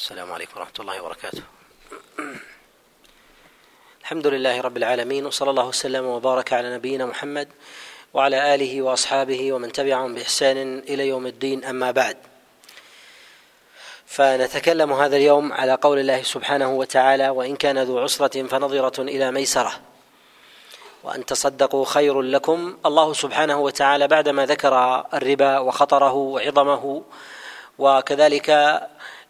السلام عليكم ورحمة الله وبركاته. الحمد لله رب العالمين وصلى الله وسلم وبارك على نبينا محمد وعلى آله وأصحابه ومن تبعهم بإحسان إلى يوم الدين أما بعد. فنتكلم هذا اليوم على قول الله سبحانه وتعالى وإن كان ذو عسرة فنظرة إلى ميسرة. وأن تصدقوا خير لكم الله سبحانه وتعالى بعدما ذكر الربا وخطره وعظمه وكذلك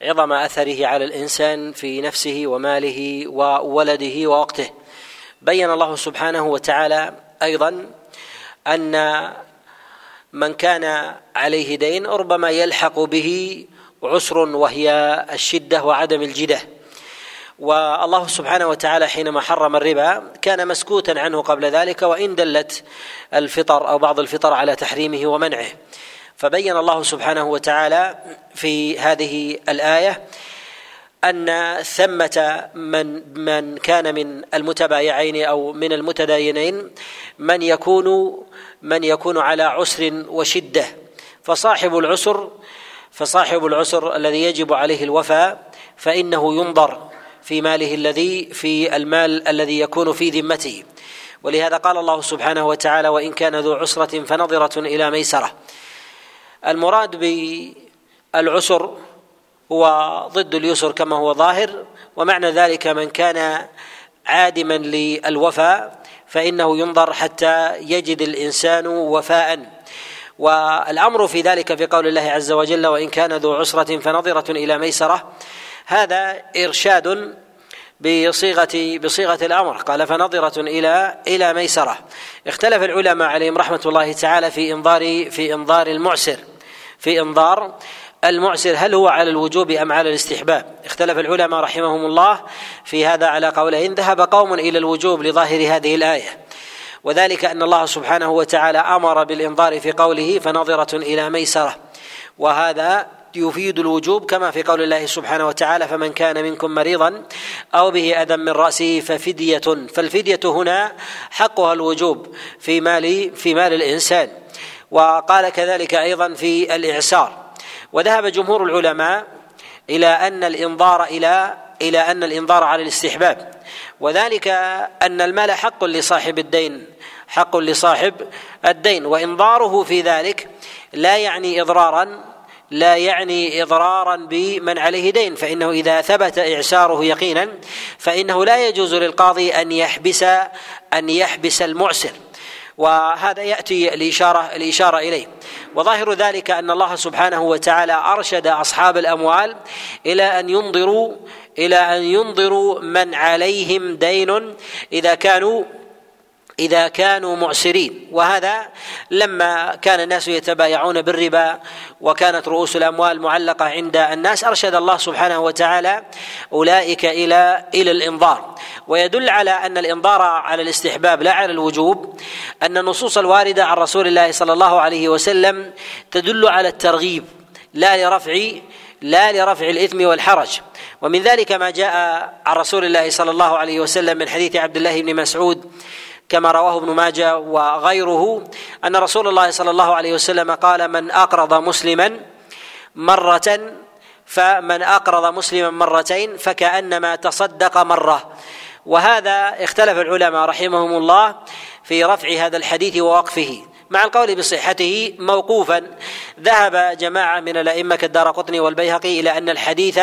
عظم أثره على الإنسان في نفسه وماله وولده ووقته. بين الله سبحانه وتعالى أيضا أن من كان عليه دين ربما يلحق به عسر وهي الشدة وعدم الجدة. والله سبحانه وتعالى حينما حرم الربا كان مسكوتا عنه قبل ذلك وإن دلت الفطر أو بعض الفطر على تحريمه ومنعه. فبين الله سبحانه وتعالى في هذه الآية أن ثمة من من كان من المتبايعين أو من المتداينين من يكون من يكون على عسر وشدة. فصاحب العسر فصاحب العسر الذي يجب عليه الوفاء فإنه ينظر في ماله الذي في المال الذي يكون في ذمته. ولهذا قال الله سبحانه وتعالى وإن كان ذو عسرة فنظرة إلى ميسرة. المراد بالعسر هو ضد اليسر كما هو ظاهر ومعنى ذلك من كان عادما للوفاء فإنه ينظر حتى يجد الإنسان وفاء. والأمر في ذلك في قول الله عز وجل وإن كان ذو عسرة فنظرة إلى ميسرة. هذا إرشاد بصيغه بصيغة الأمر. قال فنظرة إلى إلى ميسرة. اختلف العلماء عليهم رحمة الله تعالى في انظار في إنظار المعسر. في إنظار المعسر هل هو على الوجوب أم على الاستحباب؟ اختلف العلماء رحمهم الله في هذا على قولين ذهب قوم إلى الوجوب لظاهر هذه الآية. وذلك أن الله سبحانه وتعالى أمر بالإنظار في قوله فنظرة إلى ميسرة. وهذا يفيد الوجوب كما في قول الله سبحانه وتعالى فمن كان منكم مريضا أو به أذى من رأسه ففدية. فالفدية هنا حقها الوجوب في مال في مال الإنسان. وقال كذلك أيضا في الإعسار. وذهب جمهور العلماء إلى أن الإنظار إلى إلى أن الإنظار على الاستحباب. وذلك أن المال حق لصاحب الدين حق لصاحب الدين. وإنظاره في ذلك لا يعني اضرارا لا يعني إضرارا بمن عليه دين فإنه إذا ثبت إعساره يقينا فإنه لا يجوز للقاضي أن يحبس أن يحبس المعسر. وهذا يأتي الاشاره الاشاره إليه. وظاهر ذلك أن الله سبحانه وتعالى أرشد أصحاب الأموال إلى أن ينظروا إلى أن ينظروا من عليهم دين إذا كانوا إذا كانوا معسرين. وهذا لما كان الناس يتبايعون بالربا وكانت رؤوس الأموال معلقة عند الناس أرشد الله سبحانه وتعالى أولئك إلى إلى الإنظار. ويدل على أن الإنظار على الاستحباب لا على الوجوب أن النصوص الواردة عن رسول الله صلى الله عليه وسلم تدل على الترغيب لا لرفع لا لرفع الإثم والحرج. ومن ذلك ما جاء عن رسول الله صلى الله عليه وسلم من حديث عبد الله بن مسعود كما رواه ابن ماجه وغيره أن رسول الله صلى الله عليه وسلم قال من أقرض مسلما مرة فمن أقرض مسلما مرتين فكأنما تصدق مرة. وهذا اختلف العلماء رحمهم الله في رفع هذا الحديث ووقفه. مع القول بصحته موقوفا. ذهب جماعة من الأئمة كالدار قطني والبيهقي إلى أن الحديث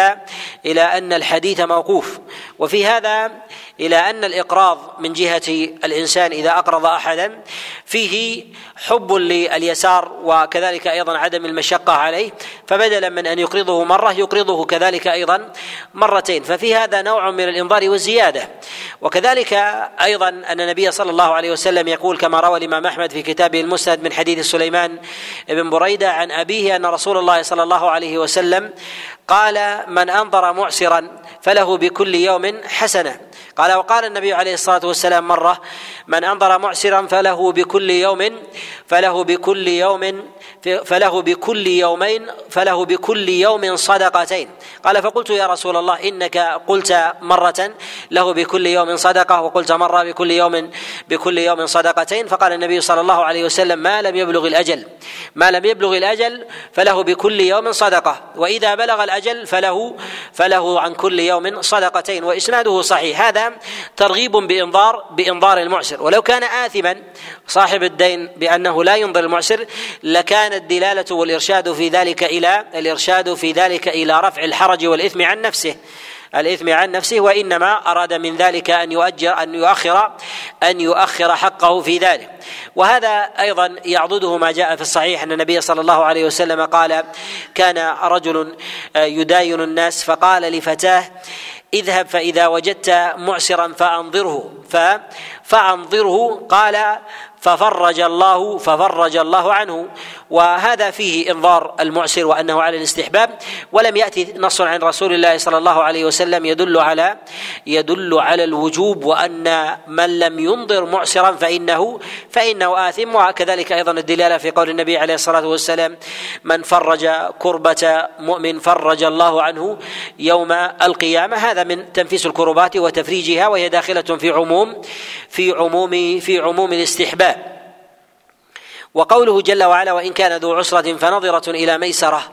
إلى أن الحديث موقوف. وفي هذا إلى أن الإقراض من جهة الإنسان إذا أقرض أحدا فيه حب لليسار وكذلك أيضا عدم المشقة عليه. فبدلا من أن يقرضه مرة يقرضه كذلك أيضا مرتين. ففي هذا نوع من الإنظار والزيادة. وكذلك أيضا أن النبي صلى الله عليه وسلم يقول كما روى الإمام أحمد في كتابه المسند من حديث سليمان بن بريدة عن أبيه أن رسول الله صلى الله عليه وسلم قال من أنظر معسرا فله بكل يوم حسنة. قال وقال النبي عليه الصلاة والسلام مرة من أنظر معسرا فله بكل يوم فله بكل يوم فله بكل يومين فله بكل يوم صدقتين. قال فقلت يا رسول الله إنك قلت مرة له بكل يوم صدقة وقلت مرة بكل يوم بكل يوم صدقتين. فقال النبي صلى الله عليه وسلم ما لم يبلغ الأجل ما لم يبلغ الأجل فله بكل يوم صدقة وإذا بلغ الأجل فله فله عن كل يوم صدقتين وإسناده صحيح. هذا ترغيب بإنظار بإنظار المعسر. ولو كان آثما صاحب الدين بأنه لا ينظر المعسر لكان الدلالة والإرشاد في ذلك إلى الإرشاد في ذلك إلى رفع الحرج والإثم عن نفسه. الإثم عن نفسه وإنما أراد من ذلك أن يؤجر أن يؤخر أن يؤخر حقه في ذلك. وهذا أيضا يعضده ما جاء في الصحيح أن النبي صلى الله عليه وسلم قال كان رجل يداين الناس فقال لفتاه اذهب فإذا وجدت معسرا فأنظره. فأنظره قال ففرج الله ففرج الله عنه. وهذا فيه إنظار المعسر وأنه على الاستحباب. ولم يأتي نص عن رسول الله صلى الله عليه وسلم يدل على يدل على الوجوب وأن من لم ينظر معسرا فانه فإنه آثم. وكذلك أيضا الدلالة في قول النبي عليه الصلاة والسلام من فرج كربة مؤمن فرج الله عنه يوم القيامة. هذا من تنفيس الكربات وتفريجها وهي داخلة في عموم في عموم في عموم الاستحباب. وقوله جل وعلا وإن كان ذو عسرة فنظرة إلى ميسرة.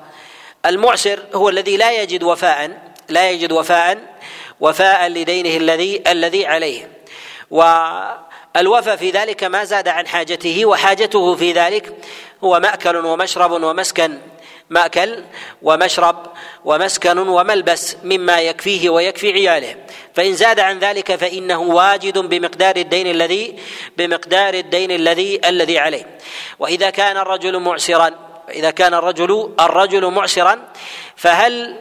المعسر هو الذي لا يجد وفاء لا يجد وفاء وفاء لدينه الذي الذي عليه. والوفى في ذلك ما زاد عن حاجته وحاجته في ذلك هو مأكل ومشرب ومسكن. مأكل ومشرب ومسكن وملبس مما يكفيه ويكفي عياله. فإن زاد عن ذلك فإنه واجد بمقدار الدين الذي بمقدار الدين الذي الذي عليه. وإذا كان الرجل معسرا إذا كان الرجل الرجل معسرا فهل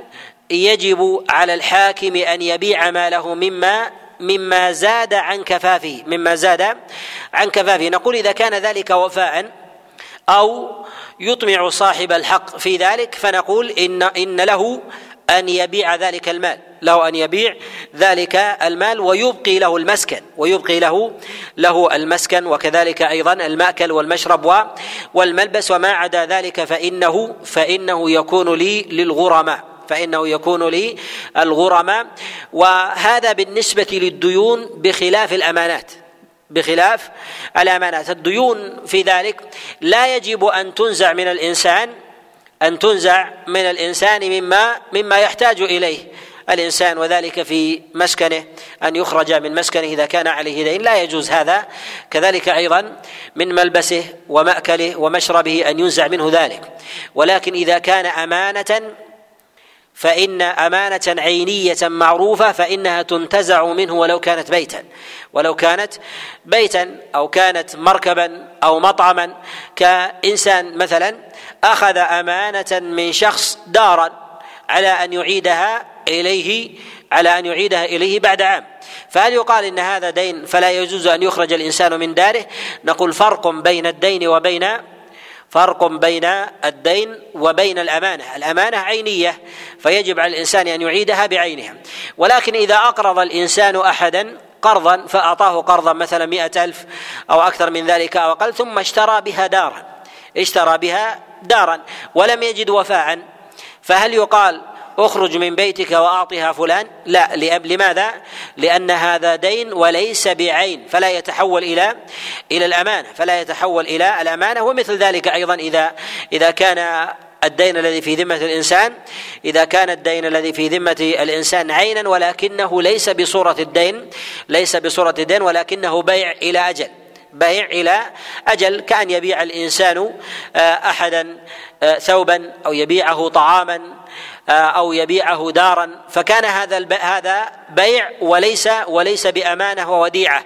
يجب على الحاكم أن يبيع ماله مما مما زاد عن كفافه مما زاد عن كفافه؟ نقول إذا كان ذلك وفاء أو يطمع صاحب الحق في ذلك فنقول إن إن له أن يبيع ذلك المال له أن يبيع ذلك المال ويبقي له المسكن ويبقي له له المسكن وكذلك أيضا المأكل والمشرب والملبس وما عدا ذلك فإنه فإنه يكون لي للغرماء فإنه يكون لي الغرماء وهذا بالنسبة للديون بخلاف الأمانات. بخلاف الأمانات. الديون في ذلك لا يجب أن تنزع من الإنسان أن تنزع من الإنسان مما مما يحتاج إليه الإنسان وذلك في مسكنه أن يخرج من مسكنه إذا كان عليه دين. لا يجوز هذا. كذلك أيضا من ملبسه ومأكله ومشربه أن ينزع منه ذلك. ولكن إذا كان أمانة فإن أمانة عينية معروفة فإنها تنتزع منه ولو كانت بيتا. ولو كانت بيتا أو كانت مركبا أو مطعما. كإنسان مثلا أخذ أمانة من شخص دارا على أن يعيدها إليه على أن يعيدها إليه بعد عام. فهل يقال إن هذا دين فلا يجوز أن يخرج الإنسان من داره؟ نقول فرق بين الدين وبين فرق بين الدين وبين الأمانة. الأمانة عينية فيجب على الإنسان أن يعيدها بعينها. ولكن إذا أقرض الإنسان أحدا قرضا فأعطاه قرضا مثلا مئة ألف أو أكثر من ذلك أو أقل ثم اشترى بها دارا. اشترى بها دارا. ولم يجد وفاء. فهل يقال اخرج من بيتك وأعطها فلان. لا لماذا؟ لأن هذا دين وليس بعين فلا يتحول إلى إلى الأمانة فلا يتحول إلى الأمانة. ومثل ذلك أيضا اذا إذا كان الدين الذي في ذمة الإنسان إذا كان الدين الذي في ذمة الإنسان عينا ولكنه ليس بصورة الدين ليس بصورة الدين ولكنه بيع إلى أجل. بيع إلى أجل كأن يبيع الإنسان آه، أحدا آه، ثوبا أو يبيعه طعاما. أو يبيعه دارا. فكان هذا هذا بيع وليس وليس بأمانة ووديعة.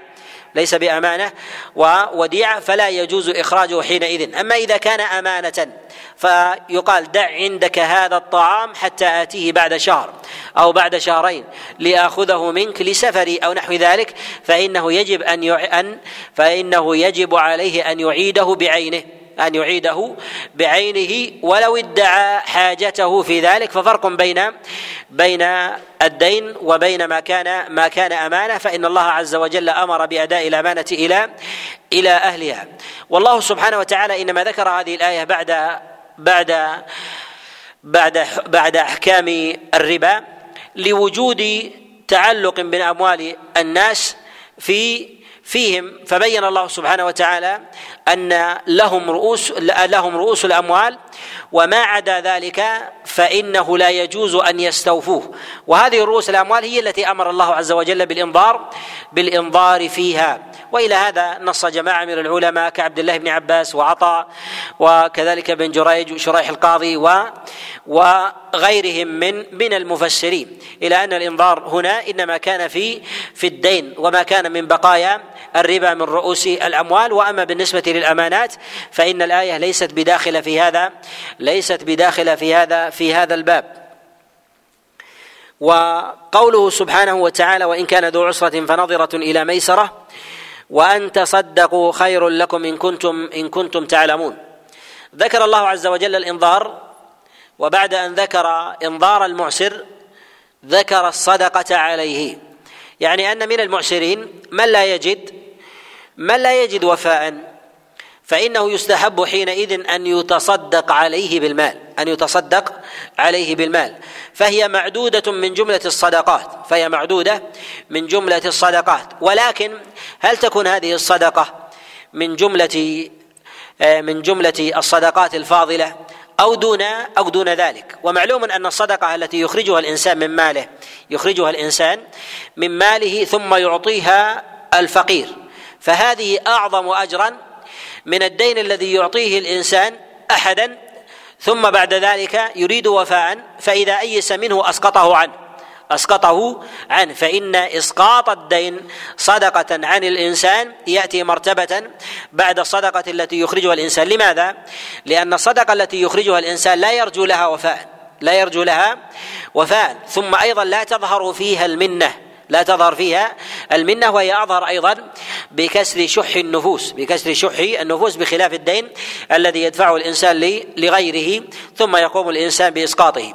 ليس بأمانة ووديعة فلا يجوز إخراجه حينئذ. أما إذا كان أمانة فيقال دع عندك هذا الطعام حتى آتيه بعد شهر أو بعد شهرين لاخذه منك لسفري أو نحو ذلك. فإنه يجب أن أن فإنه يجب عليه أن يعيده بعينه. أن يعيده بعينه ولو ادعى حاجته في ذلك ففرق بين بين الدين وبين ما كان ما كان أمانة فإن الله عز وجل أمر بأداء الأمانة إلى إلى أهلها. والله سبحانه وتعالى إنما ذكر هذه الآية بعد بعد بعد بعد أحكام الربا لوجود تعلق باموال الناس في فيهم فبين الله سبحانه وتعالى أن لهم رؤوس لهم رؤوس الأموال وما عدا ذلك فإنه لا يجوز أن يستوفوه. وهذه رؤوس الأموال هي التي أمر الله عز وجل بالإنظار بالإنظار فيها. وإلى هذا نص جماعة من العلماء كعبد الله بن عباس وعطاء وكذلك بن جريج وشريح القاضي و وغيرهم من من المفسرين. إلى أن الإنظار هنا إنما كان في في الدين وما كان من بقايا الربا من رؤوس الأموال وأما بالنسبة للأمانات فإن الآية ليست بداخله في هذا ليست بداخله في هذا في هذا الباب. وقوله سبحانه وتعالى وإن كان ذو عسرة فنظرة إلى ميسرة وأن تصدقوا خير لكم إن كنتم إن كنتم تعلمون. ذكر الله عز وجل الانظار وبعد أن ذكر انظار المعسر ذكر الصدقة عليه. يعني أن من المعسرين من لا يجد من لا يجد وفاء فإنه يستحب حينئذ أن يتصدق عليه بالمال أن يتصدق عليه بالمال. فهي معدودة من جملة الصدقات فهي معدودة من جملة الصدقات. ولكن هل تكون هذه الصدقة من جملة آه، من جملة الصدقات الفاضلة أو دون أو دون ذلك؟ ومعلوم أن الصدقة التي يخرجها الإنسان من ماله يخرجها الإنسان من ماله ثم يعطيها الفقير. فهذه أعظم أجرا من الدين الذي يعطيه الإنسان احدا ثم بعد ذلك يريد وفاء فإذا أيس منه أسقطه عنه. أسقطه عنه. فإن إسقاط الدين صدقة عن الإنسان يأتي مرتبة بعد الصدقة التي يخرجها الإنسان. لماذا؟ لأن الصدقة التي يخرجها الإنسان لا يرجو لها وفاء. لا يرجو لها وفاء. ثم أيضا لا تظهر فيها المنة. لا تظهر فيها المنة وهي أظهر أيضا بكسر شح النفوس بكسر شح النفوس بخلاف الدين الذي يدفعه الإنسان لغيره ثم يقوم الإنسان بإسقاطه.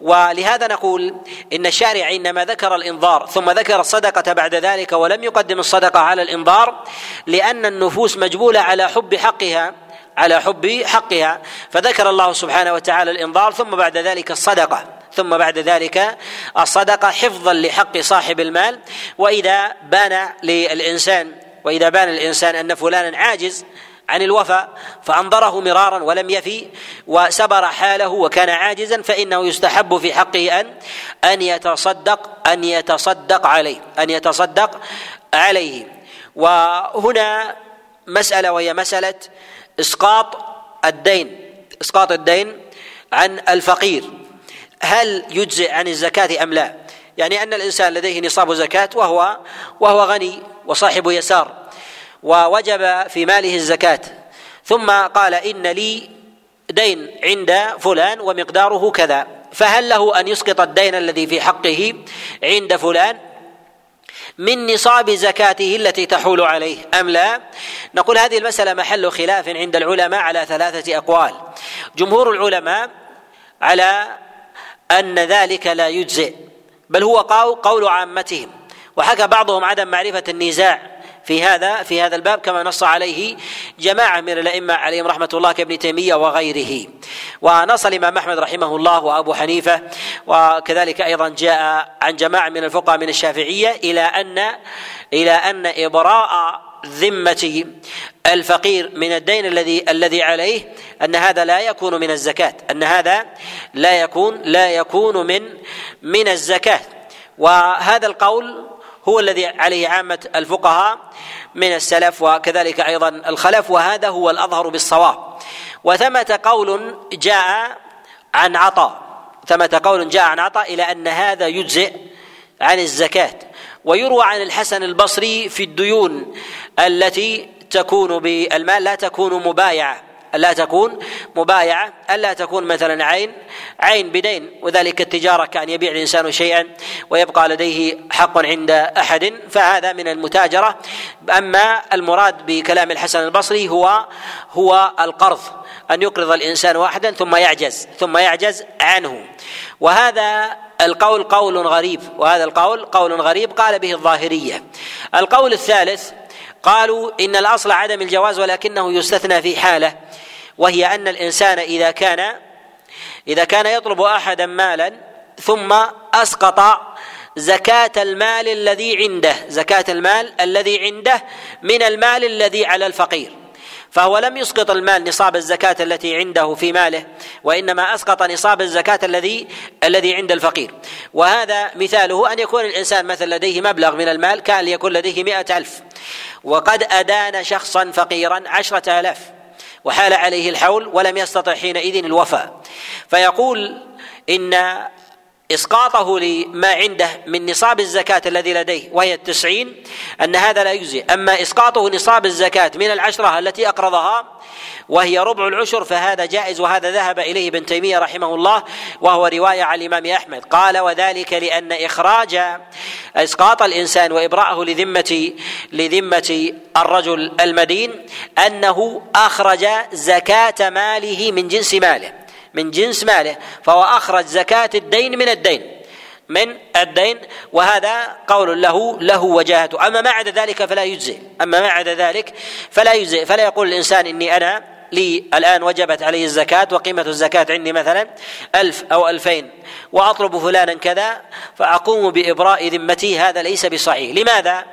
ولهذا نقول إن الشارع إنما ذكر الإنظار ثم ذكر الصدقة بعد ذلك ولم يقدم الصدقة على الإنظار لأن النفوس مجبولة على حب حقها على حب حقها. فذكر الله سبحانه وتعالى الإنظار ثم بعد ذلك الصدقة. ثم بعد ذلك الصدقة حفظا لحق صاحب المال وإذا بان للإنسان وإذا بان الإنسان أن فلانا عاجز عن الوفاء فأنظره مرارا ولم يفي وسبر حاله وكان عاجزا فإنه يستحب في حقه أن أن يتصدق أن يتصدق عليه أن يتصدق عليه. وهنا مسألة وهي مسألة إسقاط الدين إسقاط الدين عن الفقير. هل يجزئ عن الزكاة أم لا؟ يعني أن الإنسان لديه نصاب زكاة وهو وهو غني وصاحب يسار ووجب في ماله الزكاة. ثم قال إن لي دين عند فلان ومقداره كذا. فهل له أن يسقط الدين الذي في حقه عند فلان؟ من نصاب زكاته التي تحول عليه أم لا؟ نقول هذه المسألة محل خلاف عند العلماء على ثلاثة أقوال. جمهور العلماء على أن ذلك لا يجزئ بل هو قول عامتهم. وحكى بعضهم عدم معرفة النزاع في هذا في هذا الباب كما نص عليه جماعة من الأئمة عليهم رحمة الله كابن تيمية وغيره. ونص الإمام أحمد رحمه الله وأبو حنيفة وكذلك أيضا جاء عن جماعة من الفقهاء من الشافعية إلى أن إلى أن إبراء ذمة الفقير من الدين الذي الذي عليه أن هذا لا يكون من الزكاة أن هذا لا يكون لا يكون من من الزكاة. وهذا القول هو الذي عليه عامة الفقهاء من السلف وكذلك أيضا الخلف وهذا هو الأظهر بالصواب. وثمة قول جاء عن عطاء. ثمة قول جاء عن عطاء إلى أن هذا يجزئ عن الزكاة. ويروى عن الحسن البصري في الديون التي تكون بالمال لا تكون مبايعة لا تكون مبايعة ألا تكون مثلا عين عين بدين وذلك التجارة كأن يبيع الإنسان شيئا ويبقى لديه حق عند أحد. فهذا من المتاجرة. أما المراد بكلام الحسن البصري هو هو القرض أن يقرض الإنسان واحدا ثم يعجز ثم يعجز عنه. وهذا القول قول غريب وهذا القول قول غريب قال به الظاهرية. القول الثالث قالوا إن الأصل عدم الجواز ولكنه يستثنى في حالة وهي أن الإنسان إذا كان إذا كان يطلب أحدا مالا ثم أسقط زكاة المال الذي عنده زكاة المال الذي عنده من المال الذي على الفقير. فهو لم يسقط المال نصاب الزكاة التي عنده في ماله وإنما أسقط نصاب الزكاة الذي الذي عند الفقير. وهذا مثاله أن يكون الإنسان مثلا لديه مبلغ من المال كان ليكون لديه مئة ألف وقد أدان شخصا فقيرا عشرة آلاف وحال عليه الحول ولم يستطع حينئذ الوفاء. فيقول إن إسقاطه لما عنده من نصاب الزكاة الذي لديه وهي التسعين أن هذا لا يجزي أما إسقاطه نصاب الزكاة من العشرة التي أقرضها وهي ربع العشر فهذا جائز وهذا ذهب إليه ابن تيمية رحمه الله وهو رواية عن الإمام أحمد. قال وذلك لأن إخراج إسقاط الإنسان وإبراءه لذمة لذمة الرجل المدين أنه أخرج زكاة ماله من جنس ماله. من جنس ماله فهو أخرج زكاة الدين من الدين من الدين وهذا قول له له وجاهته أما ما عدا ذلك فلا يجزئ أما ما عدا ذلك فلا يجزئ فلا يقول الإنسان إني أنا لي الآن وجبت علي الزكاة وقيمة الزكاة عندي مثلا ألف أو ألفين وأطلب فلانا كذا فأقوم بإبراء ذمتي هذا ليس بصحيح لماذا؟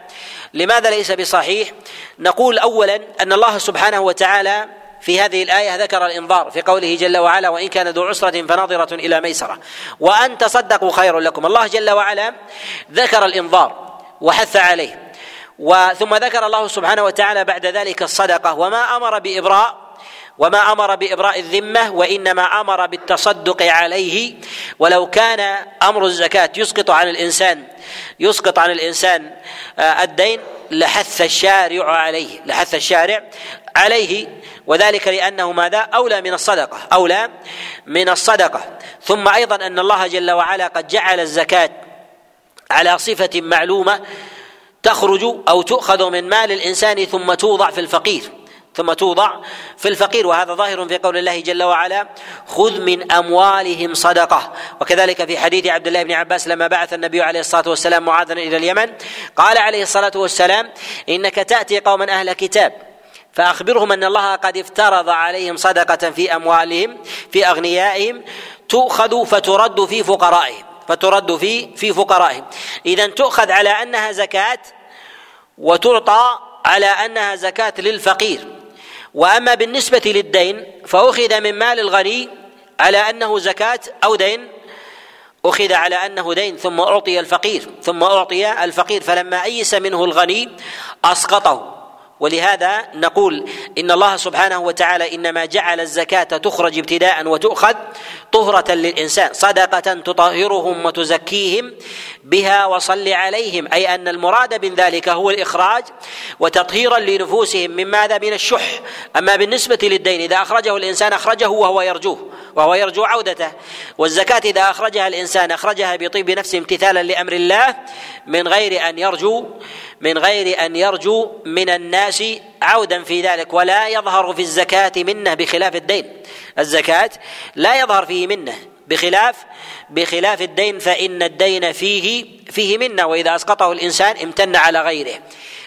لماذا ليس بصحيح؟ نقول أولا أن الله سبحانه وتعالى في هذه الآية ذكر الإنظار في قوله جل وعلا وإن كان ذو عسرة فناظرة إلى ميسرة. وأن تصدقوا خير لكم. الله جل وعلا ذكر الإنظار وحث عليه. وثم ذكر الله سبحانه وتعالى بعد ذلك الصدقة. وما أمر بإبراء وما أمر بإبراء الذمة وإنما أمر بالتصدق عليه. ولو كان أمر الزكاة يسقط عن الإنسان يسقط عن الإنسان آه، الدين لحث الشارع عليه. لحث الشارع عليه. وذلك لأنه ماذا؟ أولى من الصدقة أولى من الصدقة. ثم أيضا أن الله جل وعلا قد جعل الزكاة على صفة معلومة تخرج أو تؤخذ من مال الإنسان ثم توضع في الفقير ثم توضع في الفقير. وهذا ظاهر في قول الله جل وعلا خذ من أموالهم صدقة. وكذلك في حديث عبد الله بن عباس لما بعث النبي عليه الصلاة والسلام معاذا إلى اليمن قال عليه الصلاة والسلام إنك تأتي قوما أهل كتاب فأخبرهم أن الله قد افترض عليهم صدقة في أموالهم في أغنيائهم تؤخذ فترد في فقرائهم فترد في في فقرائهم. اذا تؤخذ على أنها زكاة وتعطى على أنها زكاة للفقير. وأما بالنسبة للدين فأخذ من مال الغني على أنه زكاة أو دين. أخذ على أنه دين ثم أعطي الفقير ثم أعطي الفقير. فلما أيس منه الغني أسقطه. ولهذا نقول إن الله سبحانه وتعالى إنما جعل الزكاة تخرج ابتداء وتؤخذ طهرة للإنسان صدقة تطهرهم وتزكيهم بها وصل عليهم أي أن المراد من ذلك هو الإخراج وتطهيرا لنفوسهم من ماذا؟ من الشح. أما بالنسبة للدين إذا أخرجه الإنسان أخرجه وهو يرجوه وهو يرجو عودته والزكاة إذا أخرجها الإنسان أخرجها بطيب نفسه امتثالا لأمر الله من غير أن يرجو من غير أن يرجو من الناس عودا في ذلك ولا يظهر في الزكاة منه بخلاف الدين. الزكاة لا يظهر فيه منه بخلاف بخلاف الدين فإن الدين فيه فيه منه وإذا أسقطه الإنسان امتن على غيره.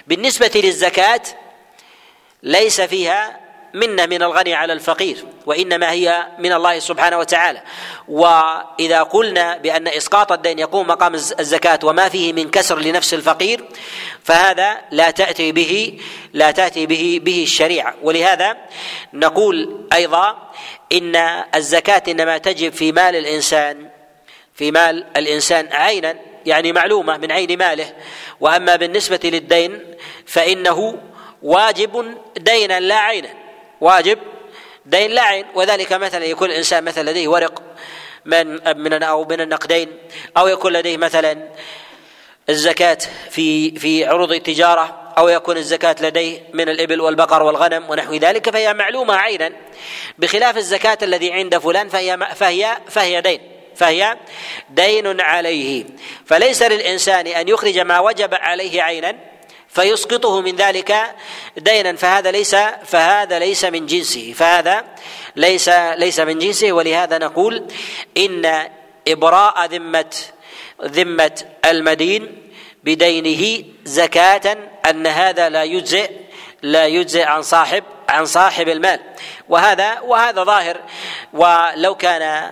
بالنسبة للزكاة ليس فيها منة من الغني على الفقير وإنما هي من الله سبحانه وتعالى. وإذا قلنا بأن إسقاط الدين يقوم مقام الزكاة وما فيه من كسر لنفس الفقير فهذا لا تأتي به لا تأتي به به الشريعة. ولهذا نقول أيضا إن الزكاة إنما تجب في مال الإنسان في مال الإنسان عينا يعني معلومة من عين ماله. وأما بالنسبة للدين فإنه واجب دينا لا عينا. واجب دين لا عين. وذلك مثلا يكون الإنسان مثلا لديه ورق من من أو من النقدين أو يكون لديه مثلا الزكاة في في عروض التجارة أو يكون الزكاة لديه من الإبل والبقر والغنم ونحو ذلك فهي معلومة عينا. بخلاف الزكاة الذي عند فلان فهي فهي فهي دين. فهي دين عليه. فليس للإنسان أن يخرج ما وجب عليه عينا فيسقطه من ذلك دينا فهذا ليس فهذا ليس من جنسه فهذا ليس ليس من جنسه. ولهذا نقول إن إبراء ذمة ذمة المدين بدينه زكاة أن هذا لا يجزئ لا يجزئ عن صاحب عن صاحب المال. وهذا وهذا ظاهر. ولو كان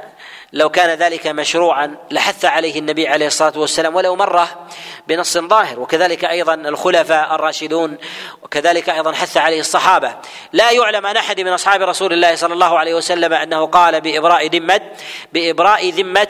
لو كان ذلك مشروعا لحث عليه النبي عليه الصلاة والسلام ولو مرة بنص ظاهر. وكذلك أيضا الخلفاء الراشدون وكذلك أيضا حث عليه الصحابة. لا يعلم عن أحد من أصحاب رسول الله صلى الله عليه وسلم أنه قال بإبراء ذمة بإبراء ذمة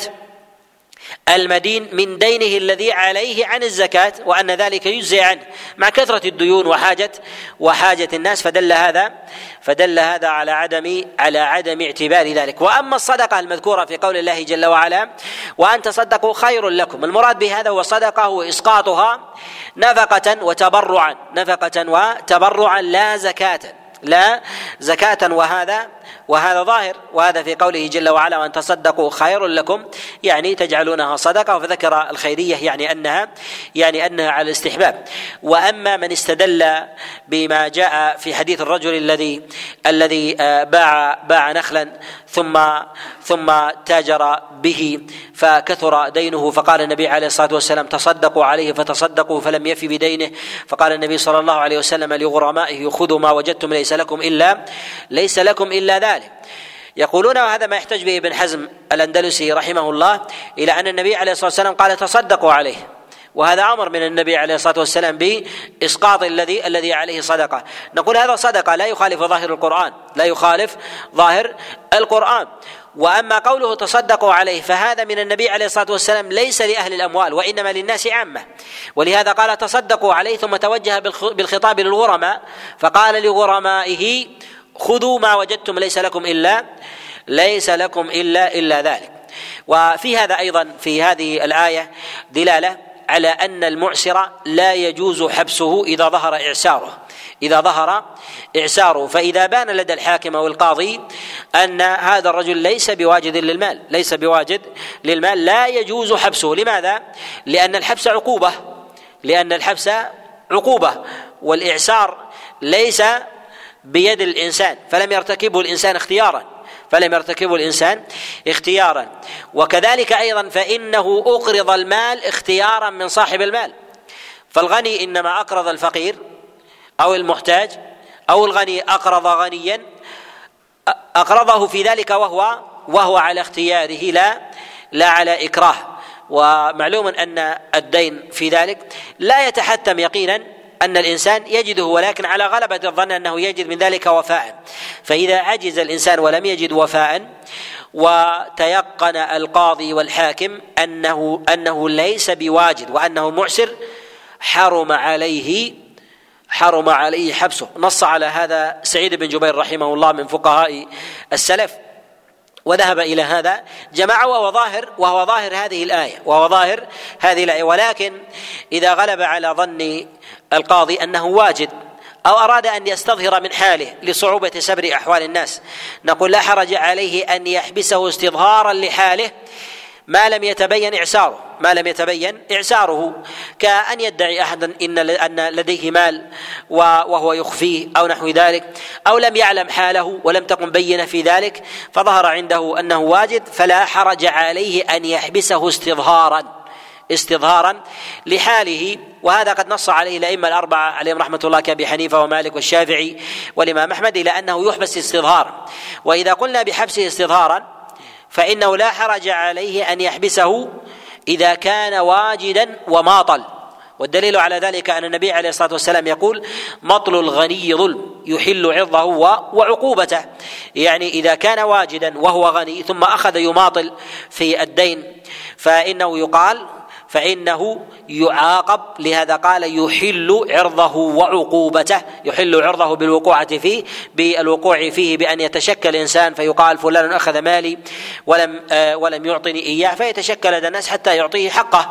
المدين من دينه الذي عليه عن الزكاة وأن ذلك يجزي عنه. مع كثرة الديون وحاجة وحاجة الناس فدل هذا فدل هذا على عدم على عدم اعتبار ذلك. وأما الصدقة المذكورة في قول الله جل وعلا وأن تصدقوا خير لكم. المراد بهذا هو صدقة وإسقاطها نفقة وتبرعا. نفقة وتبرعا لا زكاة. لا زكاة وهذا وهذا ظاهر وهذا في قوله جل وعلا وإن تصدقوا خير لكم. يعني تجعلونها صدقة فذكر الخيرية يعني انها يعني أنها على الاستحباب. وأما من استدل بما جاء في حديث الرجل الذي الذي آه، باع باع نخلا ثم ثم تاجر به فكثر دينه فقال النبي عليه الصلاة والسلام تصدقوا عليه فتصدقوا فلم يفي بدينه. فقال النبي صلى الله عليه وسلم لغرمائه خذوا ما وجدتم ليس لكم الا ليس لكم إلا ذلك. يقولون وهذا ما يحتج به ابن حزم الأندلسي رحمه الله إلى أن النبي عليه الصلاة والسلام قال تصدقوا عليه. وهذا أمر من النبي عليه الصلاة والسلام بإسقاط الذي الذي عليه صدقة. نقول هذا صدقة لا يخالف ظاهر القرآن لا يخالف ظاهر القرآن. وأما قوله تصدقوا عليه فهذا من النبي عليه الصلاة والسلام ليس لأهل الأموال وإنما للناس عامة. ولهذا قال تصدقوا عليه ثم توجه بالخطاب للغرماء فقال لغرمائه خذوا ما وجدتم ليس لكم الا ليس لكم الا إلا ذلك. وفي هذا أيضا في هذه الآية دلالة على أن المعسر لا يجوز حبسه إذا ظهر إعساره. إذا ظهر إعساره. فإذا بان لدى الحاكم أو القاضي أن هذا الرجل ليس بواجد للمال ليس بواجد للمال لا يجوز حبسه. لماذا؟ لأن الحبس عقوبة. لأن الحبس عقوبة. والإعسار ليس بيد الإنسان فلم يرتكبه الإنسان اختيارا فلم يرتكبه الإنسان اختيارا. وكذلك أيضا فإنه أقرض المال اختيارا من صاحب المال. فالغني إنما أقرض الفقير أو المحتاج أو الغني أقرض غنيا أقرضه في ذلك وهو وهو على اختياره لا لا على إكراه. ومعلوم أن الدين في ذلك لا يتحتم يقينا أن الإنسان يجده ولكن على غلبة الظن أنه يجد من ذلك وفاء. فإذا عجز الإنسان ولم يجد وفاء وتيقن القاضي والحاكم أنه أنه ليس بواجد وأنه معسر حرم عليه حرم عليه حبسه. نص على هذا سعيد بن جبير رحمه الله من فقهاء السلف. وذهب إلى هذا جماعة وهو ظاهر وهو ظاهر هذه الآية وهو ظاهر هذه الآية. ولكن إذا غلب على ظن القاضي أنه واجد أو أراد أن يستظهر من حاله لصعوبة سبر أحوال الناس. نقول لا حرج عليه أن يحبسه استظهارا لحاله ما لم يتبين إعساره ما لم يتبين إعساره. كأن يدعي احد إن أن لديه مال وهو يخفيه أو نحو ذلك أو لم يعلم حاله ولم تكن بينه في ذلك فظهر عنده أنه واجد فلا حرج عليه أن يحبسه استظهارا. استظهارا لحاله وهذا قد نص عليه الأئمة الأربعة عليهم رحمة الله كأبي حنيفة ومالك والشافعي والإمام أحمد إلى أنه يحبس استظهارا وإذا قلنا بحبسه استظهارا فإنه لا حرج عليه أن يحبسه إذا كان واجدا وماطل. والدليل على ذلك أن النبي عليه الصلاة والسلام يقول مطل الغني ظلم يحل عرضه وعقوبته. يعني إذا كان واجدا وهو غني ثم أخذ يماطل في الدين فإنه يقال فإنه يعاقب لهذا قال يحل عرضه وعقوبته يحل عرضه بالوقوعة فيه بالوقوع فيه بأن يتشكل إنسان فيقال فلان أخذ مالي ولم آه ولم يعطني إياه فيتشكل لدى الناس حتى يعطيه حقه.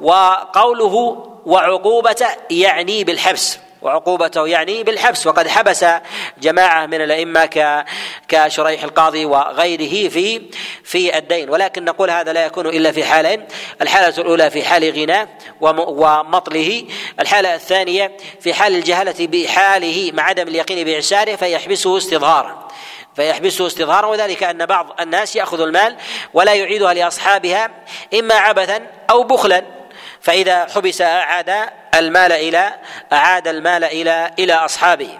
وقوله وعقوبته يعني بالحبس. وعقوبته يعني بالحبس وقد حبس جماعة من الأئمة كشريح القاضي وغيره في في الدين. ولكن نقول هذا لا يكون إلا في حالين الحالة الأولى في حال غناه ومطله. الحالة الثانية في حال الجهالة بحاله مع عدم اليقين بإعساره فيحبسه استظهارا. فيحبسه استظهارا وذلك أن بعض الناس يأخذ المال ولا يعيدها لأصحابها إما عبثا أو بخلا. فإذا حبس أعاد المال إلى أعاد المال إلى إلى أصحابه.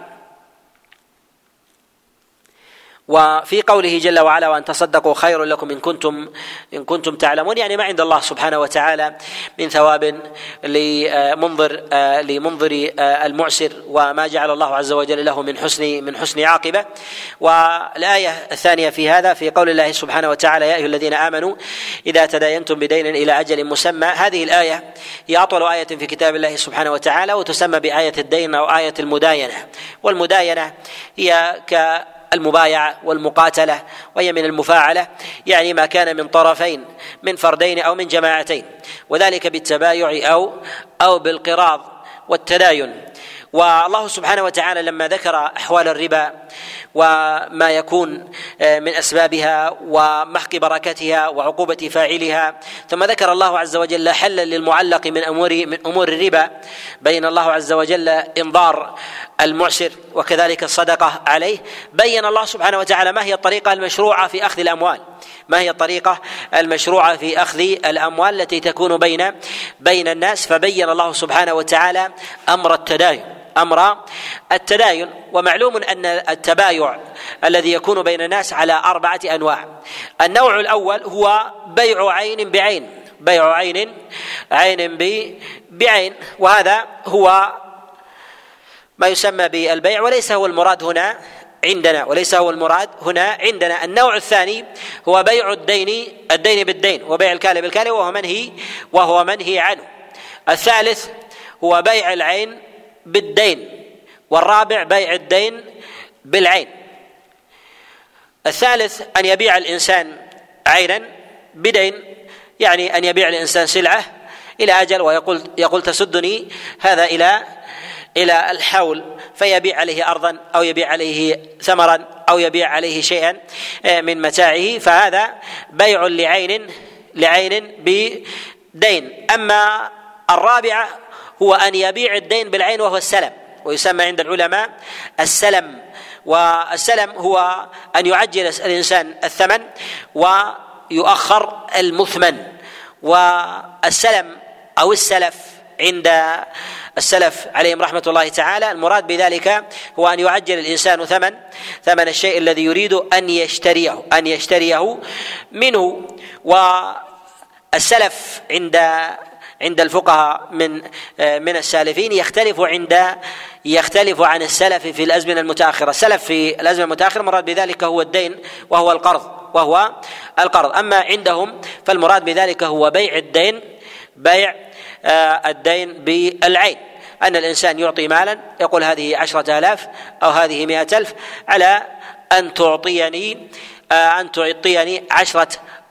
وفي قوله جل وعلا وأن تصدقوا خير لكم إن كنتم إن كنتم تعلمون يعني ما عند الله سبحانه وتعالى من ثواب لمنظر لمنظر المعسر وما جعل الله عز وجل له من حسن من حسن عاقبة. والآية الثانية في هذا في قول الله سبحانه وتعالى يا أيها الذين آمنوا إذا تداينتم بدين إلى أجل مسمى. هذه الآية هي أطول آية في كتاب الله سبحانه وتعالى وتسمى بآية الدين أو آية المداينة. والمداينة هي ك المبايعة والمقاتلة وهي من المفاعلة يعني ما كان من طرفين من فردين أو من جماعتين وذلك بالتبايع أو أو بالقراض والتداين. والله سبحانه وتعالى لما ذكر أحوال الربا وما يكون آه، من أسبابها ومحق بركتها وعقوبة فاعلها. ثم ذكر الله عز وجل حلا للمعلق من أمور من أمور الربا بين الله عز وجل إنظار المعسر وكذلك الصدقة عليه. بين الله سبحانه وتعالى ما هي الطريقة المشروعة في أخذ الأموال. ما هي الطريقة المشروعة في أخذ الأموال التي تكون بين بين الناس. فبين الله سبحانه وتعالى أمر التداين. أمر التداين ومعلوم أن التبايع الذي يكون بين الناس على أربعة أنواع. النوع الأول هو بيع عين بعين بيع عين عين بعين وهذا هو ما يسمى بالبيع وليس هو المراد هنا عندنا وليس هو المراد هنا عندنا. النوع الثاني هو بيع الدين الدين بالدين وبيع الكالي بالكالي وهو منهي وهو منهي عنه. الثالث هو بيع العين بالدين والرابع بيع الدين بالعين. الثالث أن يبيع الإنسان عينا بدين يعني أن يبيع الإنسان سلعة إلى أجل ويقول يقول تسدني هذا إلى إلى الحول فيبيع عليه ارضا أو يبيع عليه ثمرا أو يبيع عليه شيئا آه، من متاعه. فهذا بيع لعين لعين بدين. أما الرابعة هو أن يبيع الدين بالعين وهو السلم ويسمى عند العلماء السلم. والسلم هو أن يعجل الإنسان الثمن ويؤخر المثمن. والسلم أو السلف عند السلف عليهم رحمة الله تعالى المراد بذلك هو أن يعجل الإنسان ثمن ثمن الشيء الذي يريد أن يشتريه أن يشتريه منه. والسلف عند عند الفقهاء من من السالفين يختلف عند يختلف عن السلف في الأزمنة المتأخرة، السلف في الأزمنة المتأخرة المراد بذلك هو الدين وهو القرض وهو القرض، أما عندهم فالمراد بذلك هو بيع الدين بيع آه، الدين بالعين. أن الإنسان يعطي مالا يقول هذه عشرة آلاف أو هذه مئة ألف على أن تعطيني آه، أن تعطيني عشرة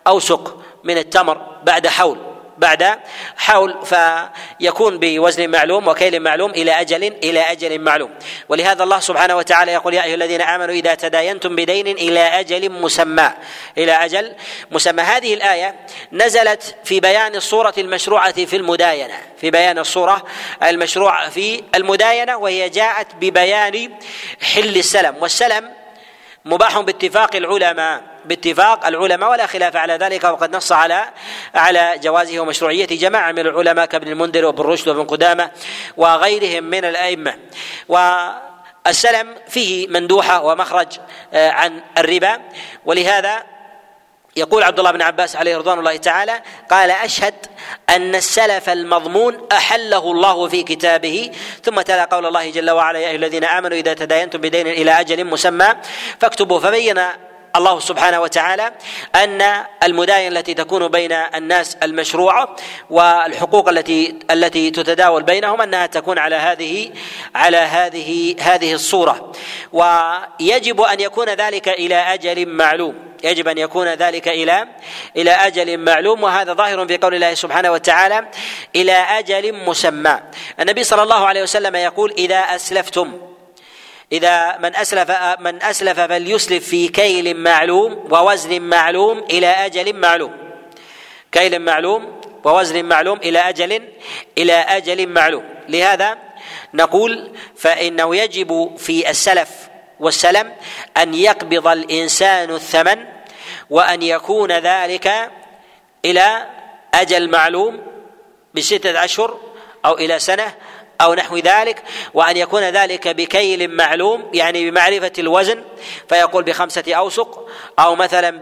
أوسق من التمر بعد حول. بعد حول فيكون بوزن معلوم وكيل معلوم إلى أجل إلى أجل معلوم. ولهذا الله سبحانه وتعالى يقول يا أيها الذين آمنوا إذا تداينتم بدين إلى أجل مسمى. إلى أجل مسمى. هذه الآية نزلت في بيان الصورة المشروعة في المداينة في بيان الصورة المشروعة في المداينة وهي جاءت ببيان حل السلم. والسلم مباح باتفاق العلماء. باتفاق العلماء ولا خلاف على ذلك وقد نص على على جوازه ومشروعيته جماعة من العلماء كابن المنذر وابن رشد وابن قدامة وغيرهم من الأئمة. والسلم فيه مندوحة ومخرج آه، عن الربا. ولهذا يقول عبد الله بن عباس عليه رضوان الله تعالى قال أشهد أن السلف المضمون أحله الله في كتابه. ثم تلا قول الله جل وعلا يا أيها الذين آمنوا إذا تداينتم بدين إلى أجل مسمى فاكتبوا فبين الله سبحانه وتعالى أن المداين التي تكون بين الناس المشروعة والحقوق التي التي تتداول بينهم أنها تكون على هذه على هذه هذه الصورة. ويجب أن يكون ذلك إلى أجل معلوم. يجب أن يكون ذلك إلى إلى أجل معلوم. وهذا ظاهر في قول الله سبحانه وتعالى إلى أجل مسمى. النبي صلى الله عليه وسلم يقول إذا أسلفتم إذا من أسلف من أسلف فليسلف في كيل معلوم ووزن معلوم إلى أجل معلوم. كيل معلوم ووزن معلوم إلى أجل إلى أجل معلوم. لهذا نقول فإنه يجب في السلف والسلم أن يقبض الإنسان الثمن وأن يكون ذلك إلى أجل معلوم بستة أشهر أو إلى سنة أو نحو ذلك وأن يكون ذلك بكيل معلوم يعني بمعرفة الوزن فيقول بخمسة أوسق أو مثلا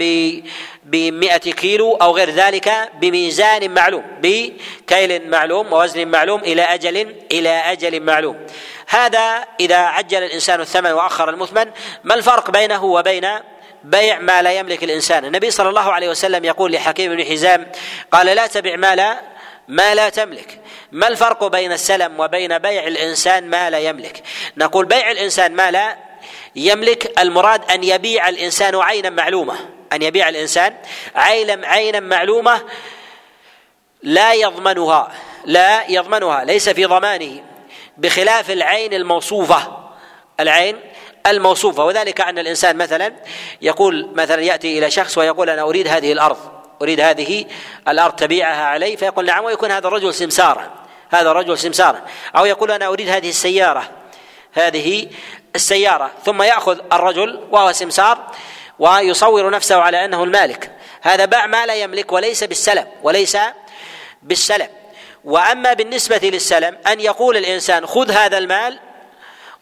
بمئة كيلو أو غير ذلك بميزان معلوم بكيل معلوم ووزن معلوم إلى أجل إلى أجل معلوم. هذا إذا عجل الإنسان الثمن وأخر المثمن ما الفرق بينه وبين بيع ما لا يملك الإنسان؟ النبي صلى الله عليه وسلم يقول لحكيم بن حزام قال لا تبع ما لا ما لا تملك. ما الفرق بين السلم وبين بيع الإنسان ما لا يملك؟ نقول بيع الإنسان ما لا يملك المراد أن يبيع الإنسان عينا معلومة. أن يبيع الإنسان عينا عينا معلومة لا يضمنها لا يضمنها ليس في ضمانه بخلاف العين الموصوفة. العين الموصوفة. وذلك أن الإنسان مثلا يقول مثلا يأتي إلى شخص ويقول أنا أريد هذه الأرض. أريد هذه الأرض تبيعها علي فيقول نعم ويكون هذا الرجل سمسارا هذا الرجل سمسارا أو يقول أنا أريد هذه السيارة هذه السيارة. ثم يأخذ الرجل وهو سمسار ويصور نفسه على أنه المالك. هذا باع ما لا يملك وليس بالسلم وليس بالسلم وأما بالنسبة للسلم أن يقول الإنسان خذ هذا المال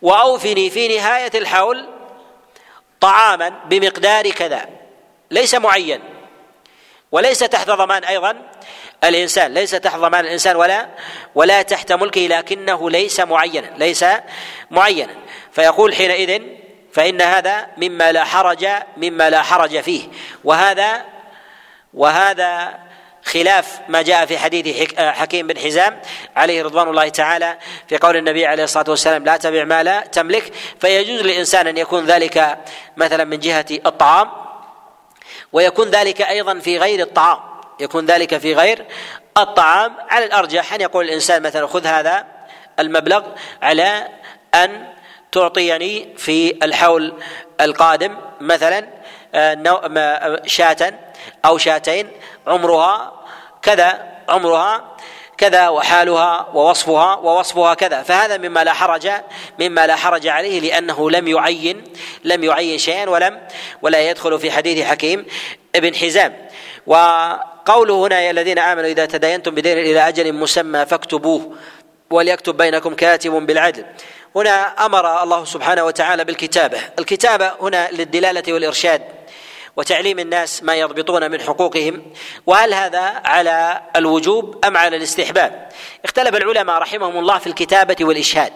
وأوفني في نهاية الحول طعاما بمقدار كذا ليس معين. وليس تحت ضمان أيضا الإنسان ليس تحت ضمان الإنسان ولا ولا تحت ملكه لكنه ليس معينا ليس معينا. فيقول حينئذ فإن هذا مما لا حرج مما لا حرج فيه. وهذا وهذا خلاف ما جاء في حديث حكيم بن حزام عليه رضوان الله تعالى في قول النبي عليه الصلاة والسلام لا تبع ما لا تملك فيجوز للإنسان أن يكون ذلك مثلا من جهة الطعام ويكون ذلك أيضا في غير الطعام. يكون ذلك في غير الطعام. على الأرجح أن يقول الإنسان مثلا خذ هذا المبلغ على أن تعطيني في الحول القادم مثلا آه، شاة أو شاتين عمرها كذا عمرها كذا وحالها ووصفها ووصفها كذا. فهذا مما لا حرج مما لا حرج عليه لأنه لم يعين لم يعين شيئا ولم ولا يدخل في حديث حكيم ابن حزام. وقوله هنا يا الذين آمنوا إذا تداينتم بدين إلى أجل مسمى فاكتبوه وليكتب بينكم كاتب بالعدل. هنا أمر الله سبحانه وتعالى بالكتابة. الكتابة هنا للدلالة والإرشاد. وتعليم الناس ما يضبطون من حقوقهم وهل هذا على الوجوب أم على الاستحباب؟ اختلف العلماء رحمهم الله في الكتابة والإشهاد.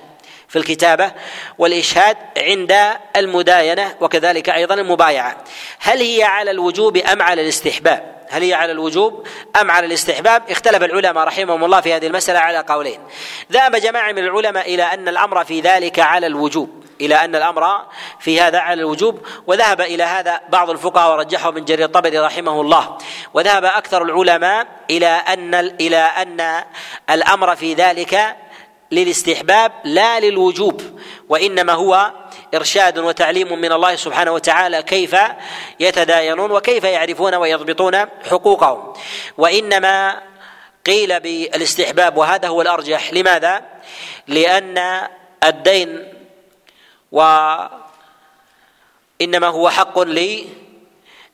في الكتابة والإشهاد عند المداينة وكذلك أيضا المبايعة. هل هي على الوجوب أم على الاستحباب؟ هل هي على الوجوب أم على الاستحباب؟ اختلف العلماء رحمهم الله في هذه المسألة على قولين. ذهب جماعة من العلماء إلى أن الأمر في ذلك على الوجوب. إلى أن الأمر في هذا على الوجوب وذهب إلى هذا بعض الفقهاء ورجحه من جرير الطبري رحمه الله. وذهب أكثر العلماء إلى أن إلى أن الأمر في ذلك للاستحباب لا للوجوب وإنما هو إرشاد وتعليم من الله سبحانه وتعالى كيف يتداينون وكيف يعرفون ويضبطون حقوقهم. وإنما قيل بالاستحباب وهذا هو الأرجح. لماذا؟ لأن الدين وإنما هو حق لي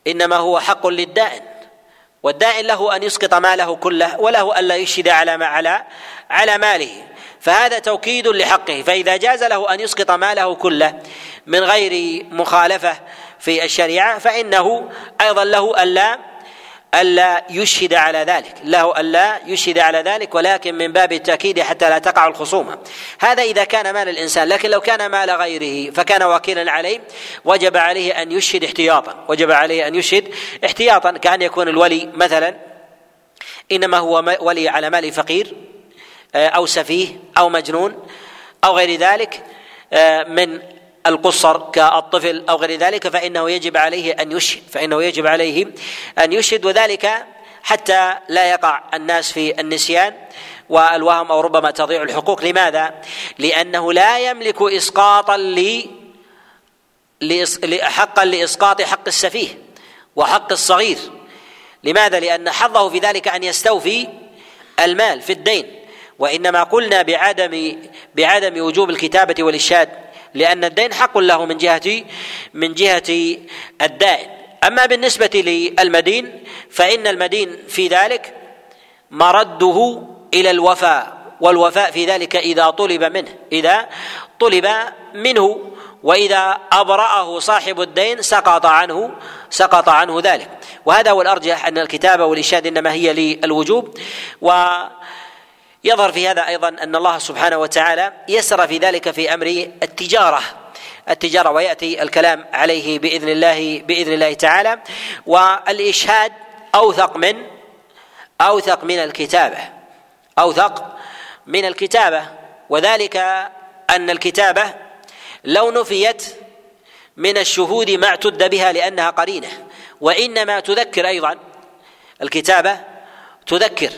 إنما هو حق للدائن والدائن له أن يسقط ماله كله وله ألا يشهد على ما على على ماله فهذا توكيد لحقه فإذا جاز له أن يسقط ماله كله من غير مخالفة في الشريعة فإنه أيضا له ألا ألا يشهد على ذلك. له ألا يشهد على ذلك ولكن من باب التأكيد حتى لا تقع الخصومة. هذا إذا كان مال الإنسان لكن لو كان مال غيره فكان وكيلا عليه وجب عليه أن يشهد احتياطا. وجب عليه أن يشهد احتياطا كأن يكون الولي مثلا إنما هو ولي على مال فقير آه، أو سفيه أو مجنون أو غير ذلك آه، من القصر كالطفل أو غير ذلك فإنه يجب عليه أن يشهد فإنه يجب عليه أن يشهد وذلك حتى لا يقع الناس في النسيان والوهم أو ربما تضيع الحقوق لماذا؟ لأنه لا يملك اسقاطا ل حقا لإسقاط حق السفيه وحق الصغير لماذا؟ لأن حظه في ذلك أن يستوفي المال في الدين وإنما قلنا بعدم بعدم وجوب الكتابة والاشهاد لأن الدين حق له من جهة من جهة الدائن. أما بالنسبة للمدين فإن المدين في ذلك مرده إلى الوفاء والوفاء في ذلك إذا طلب منه إذا طلب منه. وإذا أبرأه صاحب الدين سقط عنه سقط عنه ذلك. وهذا هو الأرجح أن الكتابه والاشهاد إنما هي للوجوب. ويظهر في هذا أيضا أن الله سبحانه وتعالى يسر في ذلك في أمر التجارة. التجارة ويأتي الكلام عليه بإذن الله بإذن الله تعالى. والإشهاد أوثق من أوثق من الكتابة. أوثق من الكتابة. وذلك أن الكتابة لو نفيت من الشهود ما اعتد بها لأنها قرينة. وإنما تذكر أيضا الكتابة تذكر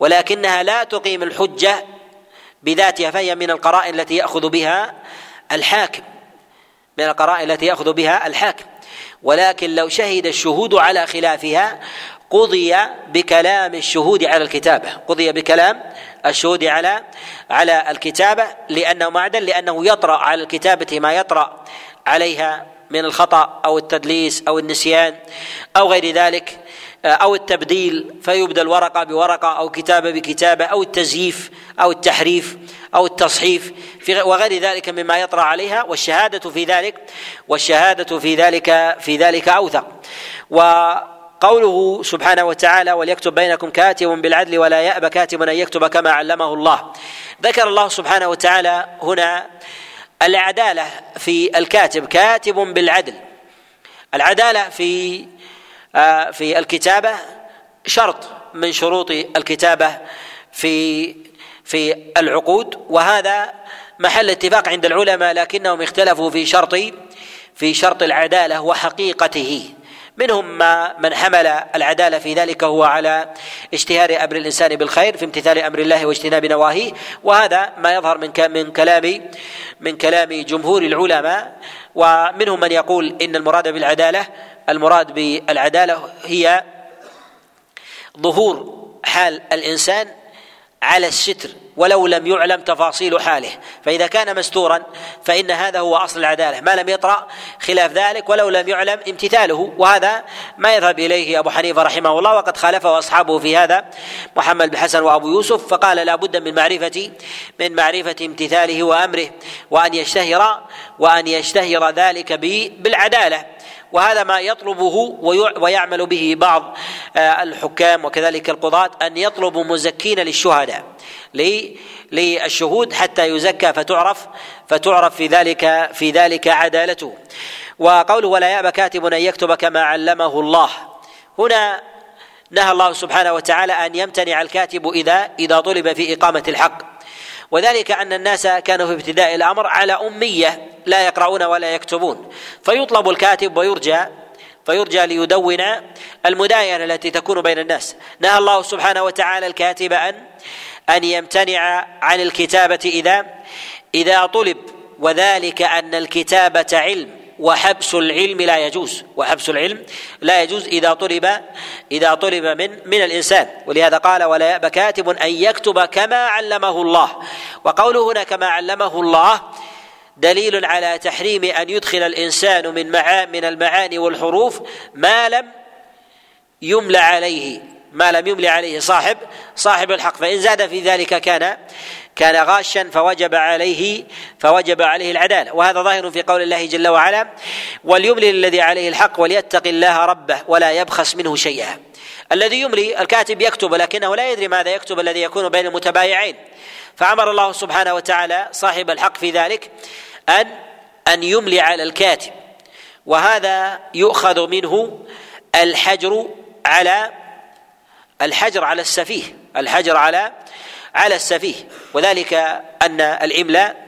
ولكنها لا تقيم الحجة بذاتها فهي من القرائن التي يأخذ بها الحاكم من القرائن التي يأخذ بها الحاكم. ولكن لو شهد الشهود على خلافها قضي بكلام الشهود على الكتابة قضي بكلام الشهود على على الكتابة لأنه معدن لأنه يطرأ على الكتابة ما يطرأ عليها من الخطأ أو التدليس أو النسيان أو غير ذلك. أو التبديل فيبدل ورقه بورقة أو كتابة بكتابة أو التزييف أو التحريف أو التصحيف. في وغير ذلك مما يطرأ عليها والشهادة في ذلك والشهادة في ذلك في ذلك أوثق. وقوله سبحانه وتعالى وليكتب بينكم كاتب بالعدل ولا يأبى كاتب أن يكتب كما علمه الله. ذكر الله سبحانه وتعالى هنا العدالة في الكاتب كاتب بالعدل. العدالة في في الكتابة شرط من شروط الكتابة في في العقود وهذا محل اتفاق عند العلماء لكنهم اختلفوا في شرط في شرط العدالة وحقيقته. منهم ما من حمل العدالة في ذلك هو على اشتهار أمر الإنسان بالخير في امتثال أمر الله واجتناب نواهيه وهذا ما يظهر من من كلام من كلام جمهور العلماء. ومنهم من يقول إن المراد بالعدالة المراد بالعدالة هي ظهور حال الإنسان على الستر ولو لم يعلم تفاصيل حاله. فإذا كان مستورا فإن هذا هو أصل العدالة. ما لم يطرأ خلاف ذلك ولو لم يعلم امتثاله. وهذا ما يذهب إليه أبو حنيفة رحمه الله وقد خالفه أصحابه في هذا محمد بن حسن وأبو يوسف. فقال لا بد من معرفة من معرفة امتثاله وأمره وأن يشتهر وأن يشتهر ذلك بالعدالة. وهذا ما يطلبه ويعمل به بعض آه، الحكام وكذلك القضاة أن يطلبوا مزكين للشهداء للشهود حتى يزكى فتعرف فتعرف في ذلك في ذلك عدالته. وقوله ولا يأبى كاتب أن يكتب كما علمه الله. هنا نهى الله سبحانه وتعالى أن يمتنع الكاتب إذا إذا طلب في إقامة الحق. وذلك أن الناس كانوا في ابتداء الأمر على أمية لا يقرؤون ولا يكتبون. فيطلب الكاتب ويرجى فيرجى ليدون المداينة التي تكون بين الناس. نهى الله سبحانه وتعالى الكاتب أن أن يمتنع عن الكتابة إذا إذا طلب وذلك أن الكتابة علم. وحبس العلم لا يجوز. وحبس العلم لا يجوز إذا طلب إذا طلب من من الإنسان. ولهذا قال ولا يأبى كاتب أن يكتب كما علمه الله. وقوله هنا كما علمه الله دليل على تحريم أن يدخل الإنسان من معا من المعاني والحروف ما لم يملى عليه ما لم يملي عليه صاحب صاحب الحق. فإن زاد في ذلك كان كان غاشا فوجب عليه فوجب عليه العدالة. وهذا ظاهر في قول الله جل وعلا وليملي الذي عليه الحق وليتق الله ربه ولا يبخس منه شيئا. الذي يملي الكاتب يكتب لكنه لا يدري ماذا يكتب الذي يكون بين المتبايعين. فأمر الله سبحانه وتعالى صاحب الحق في ذلك أن أن يملي على الكاتب. وهذا يؤخذ منه الحجر على الحجر على السفيه الحجر على على السفيه. وذلك أن الإملاء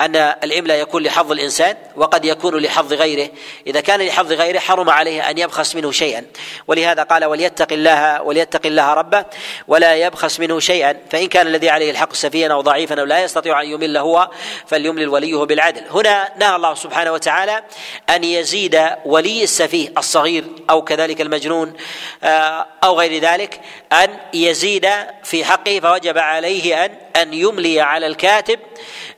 أن الإملاء يكون لحظ الإنسان وقد يكون لحظ غيره. إذا كان لحظ غيره حرم عليه أن يبخس منه شيئا. ولهذا قال وليتق الله وليتق الله ربه ولا يبخس منه شيئا. فإن كان الذي عليه الحق سفيا أو ضعيفا أو لا يستطيع أن يمل هو فليملل وليه بالعدل. هنا نهى الله سبحانه وتعالى أن يزيد ولي السفيه الصغير أو كذلك المجنون آه، أو غير ذلك أن يزيد في حقه فوجب عليه أن أن يملي على الكاتب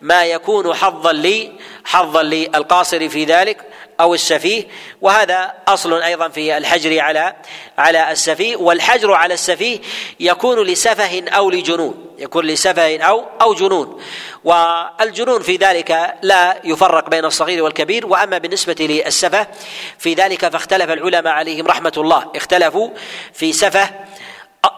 ما يكون حظا لي حظا للقاصر في ذلك أو السفيه. وهذا أصل أيضا في الحجر على على السفيه. والحجر على السفيه يكون لسفه أو لجنون يكون لسفه أو أو جنون. والجنون في ذلك لا يفرق بين الصغير والكبير. وأما بالنسبة للسفه في ذلك فاختلف العلماء عليهم رحمة الله. اختلفوا في سفه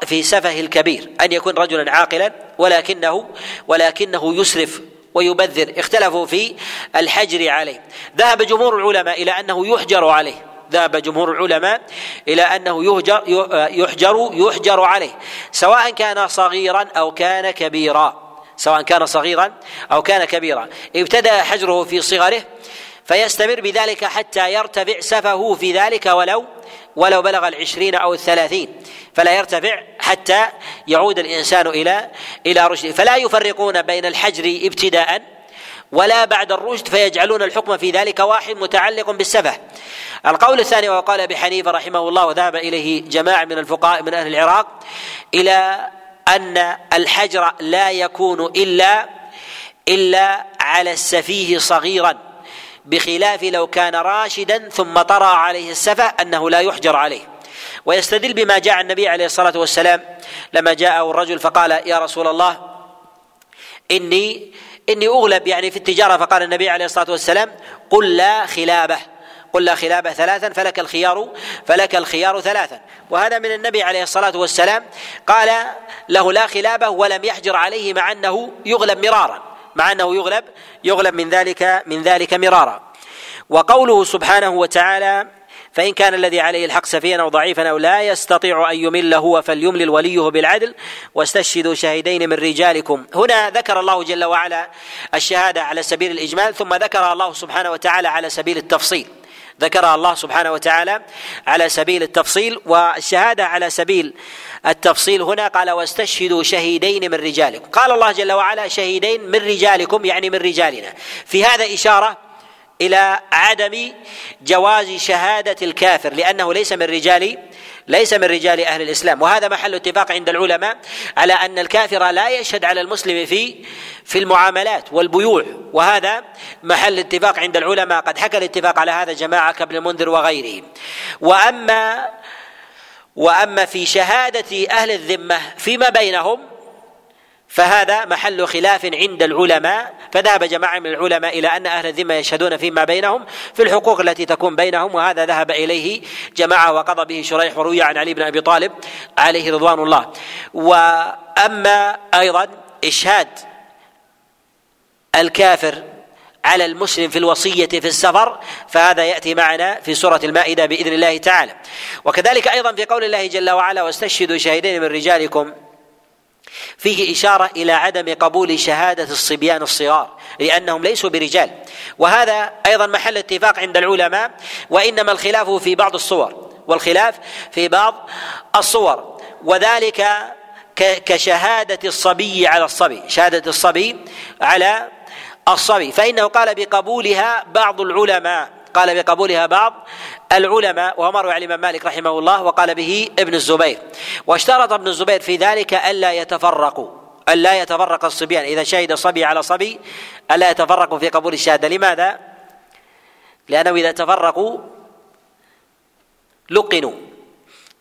في سفه الكبير أن يكون رجلا عاقلا ولكنه ولكنه يسرف ويبذر. اختلفوا في الحجر عليه. ذهب جمهور العلماء إلى أنه يحجر عليه. ذهب جمهور العلماء إلى أنه يهجر يحجر يحجر عليه. سواء كان صغيرا أو كان كبيرا. سواء كان صغيرا أو كان كبيرا. ابتدأ حجره في صغره فيستمر بذلك حتى يرتفع سفه في ذلك ولو ولو بلغ العشرين أو الثلاثين فلا يرتفع حتى يعود الإنسان إلى إلى رشده. فلا يفرقون بين الحجر ابتداء ولا بعد الرشد فيجعلون الحكم في ذلك واحد متعلق بالسفه. القول الثاني وقال أبي حنيفة رحمه الله وذهب إليه جماعة من الفقهاء من أهل العراق إلى أن الحجر لا يكون إلا إلا على السفيه صغيرا. بخلاف لو كان راشدا ثم طرأ عليه السفه أنه لا يحجر عليه. ويستدل بما جاء النبي عليه الصلاة والسلام لما جاءه الرجل فقال يا رسول الله إني إني أغلب يعني في التجارة فقال النبي عليه الصلاة والسلام قل لا خلابة. قل لا خلابة ثلاثا فلك الخيار فلك الخيار ثلاثا. وهذا من النبي عليه الصلاة والسلام قال له لا خلابة ولم يحجر عليه مع أنه يغلب مرارا. مع أنه يغلب يغلب من ذلك من ذلك مرارا. وقوله سبحانه وتعالى فإن كان الذي عليه الحق سفيا أو ضعيفا أو لا يستطيع أن يمل هو فليملل وليه بالعدل واستشهدوا شهيدين من رجالكم. هنا ذكر الله جل وعلا الشهادة على سبيل الإجمال ثم ذكر الله سبحانه وتعالى على سبيل التفصيل. ذكرها الله سبحانه وتعالى على سبيل التفصيل والشهادة على سبيل التفصيل هنا قال واستشهدوا شهيدين من رجالكم. قال الله جل وعلا شهيدين من رجالكم يعني من رجالنا. في هذا إشارة إلى عدم جواز شهادة الكافر لأنه ليس من رجال ليس من رجال أهل الإسلام. وهذا محل اتفاق عند العلماء على أن الكافر لا يشهد على المسلم في في المعاملات والبيوع. وهذا محل اتفاق عند العلماء. قد حكى الاتفاق على هذا جماعة كابن المنذر وغيره وأما وأما في شهادة أهل الذمة فيما بينهم فهذا محل خلاف عند العلماء. فذهب جماعة من العلماء إلى أن أهل الذمة يشهدون فيما بينهم في الحقوق التي تكون بينهم وهذا ذهب إليه جماعة وقضى به شريح وروي عن علي بن أبي طالب عليه رضوان الله. وأما أيضا إشهاد الكافر على المسلم في الوصية في السفر فهذا يأتي معنا في سورة المائدة بإذن الله تعالى. وكذلك أيضا في قول الله جل وعلا واستشهدوا شهيدين من رجالكم. فيه إشارة إلى عدم قبول شهادة الصبيان الصغار لأنهم ليسوا برجال. وهذا أيضا محل اتفاق عند العلماء وإنما الخلاف في بعض الصور والخلاف في بعض الصور. وذلك كشهادة الصبي على الصبي شهادة الصبي على الصبي. فإنه قال بقبولها بعض العلماء. قال بقبولها بعض العلماء. وهو مروي عن الإمام مالك رحمه الله وقال به ابن الزبير. واشترط ابن الزبير في ذلك ألا يتفرقوا ألا يتفرق الصبيان. إذا شهد صبي على صبي ألا يتفرقوا في قبول الشهادة. لماذا؟ لأنه إذا تفرقوا لقنوا.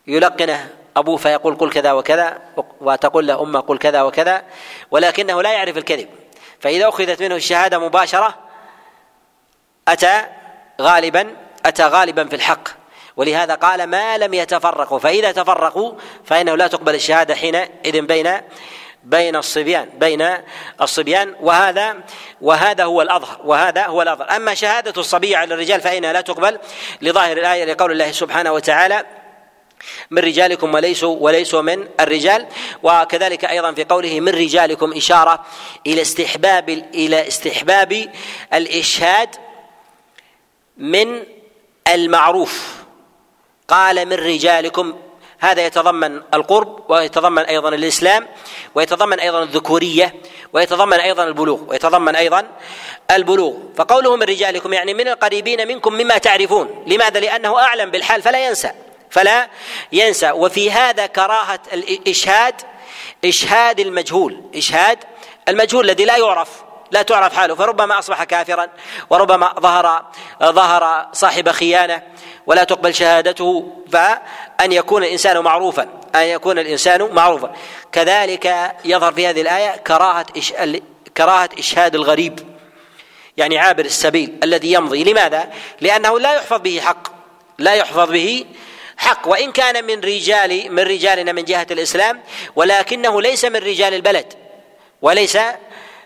يلقنه أبوه فيقول قل كذا وكذا وتقول له أمه قل كذا وكذا ولكنه لا يعرف الكذب. فإذا أخذت منه الشهادة مباشرة أتى غالبا أتى غالبا في الحق. ولهذا قال ما لم يتفرقوا. فإذا تفرقوا فإنه لا تقبل الشهادة حينئذ بين بين الصبيان بين الصبيان. وهذا وهذا هو الأظهر وهذا هو الأظهر. أما شهادة الصبي على الرجال فإنها لا تقبل لظاهر الآية لقول الله سبحانه وتعالى من رجالكم وليسوا وليسوا من الرجال. وكذلك أيضا في قوله من رجالكم إشارة إلى استحباب إلى استحباب الإشهاد من المعروف. قال من رجالكم هذا يتضمن القرب ويتضمن أيضا الإسلام ويتضمن أيضا الذكورية ويتضمن أيضا البلوغ ويتضمن أيضا البلوغ. فقوله من رجالكم يعني من القريبين منكم مما تعرفون. لماذا؟ لأنه أعلم بالحال فلا ينسى. فلا ينسى. وفي هذا كراهة الإشهاد إشهاد المجهول إشهاد المجهول الذي لا يعرف لا تعرف حاله فربما أصبح كافرا وربما ظهر ظهر صاحب خيانة ولا تقبل شهادته فأن يكون الإنسان معروفا أن يكون الإنسان معروفا. كذلك يظهر في هذه الآية كراهة كراهة إشهاد الغريب يعني عابر السبيل الذي يمضي. لماذا؟ لأنه لا يحفظ به حق لا يحفظ به حق وإن كان من رجال من رجالنا من جهة الإسلام ولكنه ليس من رجال البلد وليس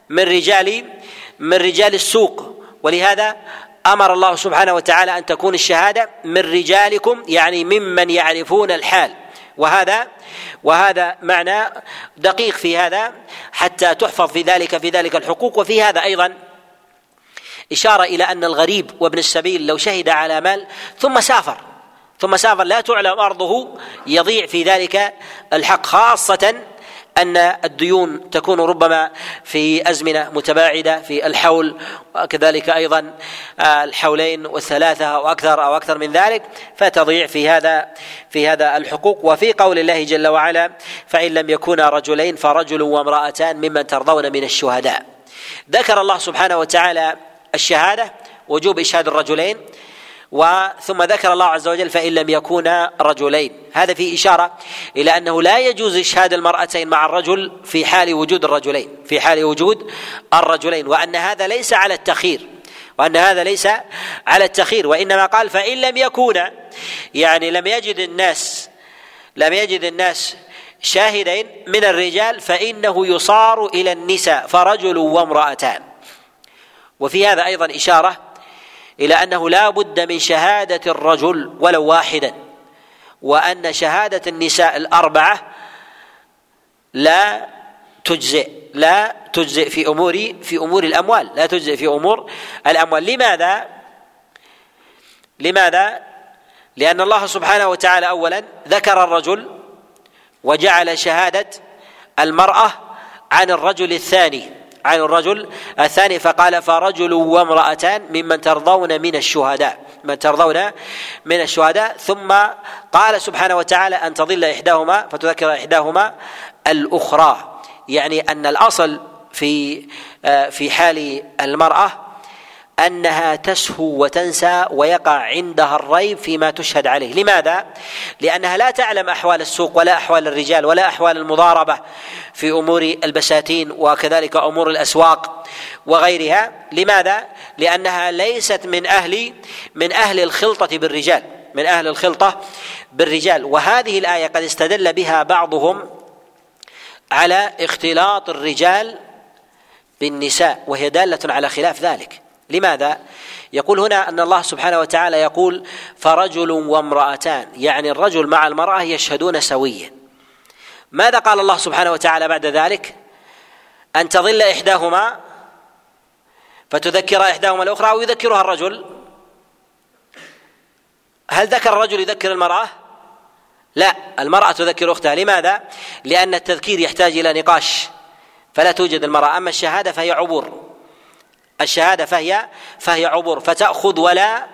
من رجال من رجال السوق. ولهذا أمر الله سبحانه وتعالى أن تكون الشهادة من رجالكم يعني ممن يعرفون الحال. وهذا وهذا معنى دقيق في هذا حتى تحفظ في ذلك في ذلك الحقوق. وفي هذا أيضا إشارة إلى أن الغريب وابن السبيل لو شهد على مال ثم سافر. ثم سافر لا تعلم أرضه يضيع في ذلك الحق خاصة أن الديون تكون ربما في أزمنة متباعدة في الحول وكذلك أيضا آه، الحولين والثلاثة أو أكثر أو أكثر من ذلك فتضيع في هذا في هذا الحقوق. وفي قول الله جل وعلا فإن لم يكونا رجلين فرجل وامرأتان ممن ترضون من الشهداء. ذكر الله سبحانه وتعالى الشهادة وجوب إشهاد الرجلين وثم ذكر الله عز وجل فإن لم يكونا رجلين. هذا في إشارة إلى أنه لا يجوز إشهاد المرأتين مع الرجل في حال وجود الرجلين في حال وجود الرجلين وأن هذا ليس على التخير وأن هذا ليس على التخير وإنما قال فإن لم يكونا يعني لم يجد الناس لم يجد الناس شاهدين من الرجال فإنه يصار إلى النساء فرجل وامرأتان. وفي هذا أيضا إشارة إلى أنه لا بد من شهادة الرجل ولو واحدا وأن شهادة النساء الأربعة لا تجزئ لا تجزئ في أمور في أمور الأموال لا تجزئ في أمور الأموال. لماذا؟ لماذا؟ لأن الله سبحانه وتعالى اولا ذكر الرجل وجعل شهادة المرأة عن الرجل الثاني. عن الرجل الثاني فقال فرجل وامرأتان ممن ترضون من الشهداء من ترضون من الشهداء. ثم قال سبحانه وتعالى أن تضل إحداهما فتذكر إحداهما الأخرى. يعني أن الأصل في آه، في حال المرأة أنها تسهو وتنسى ويقع عندها الريب فيما تشهد عليه، لماذا؟ لأنها لا تعلم أحوال السوق ولا أحوال الرجال ولا أحوال المضاربة في أمور البساتين وكذلك أمور الأسواق وغيرها، لماذا؟ لأنها ليست من أهل من أهل الخلطة بالرجال، من أهل الخلطة بالرجال، وهذه الآية قد استدل بها بعضهم على اختلاط الرجال بالنساء وهي دالة على خلاف ذلك لماذا؟ يقول هنا أن الله سبحانه وتعالى يقول فرجل وامرأتان يعني الرجل مع المرأة يشهدون سويا ماذا قال الله سبحانه وتعالى بعد ذلك؟ أن تظل إحداهما فتذكر إحداهما الأخرى أو يذكرها الرجل هل ذكر الرجل يذكر المرأة؟ لا المرأة تذكر أختها لماذا؟ لأن التذكير يحتاج إلى نقاش فلا توجد المرأة أما الشهادة فهي عبور الشهادة فهي فهي عبور فتأخذ ولا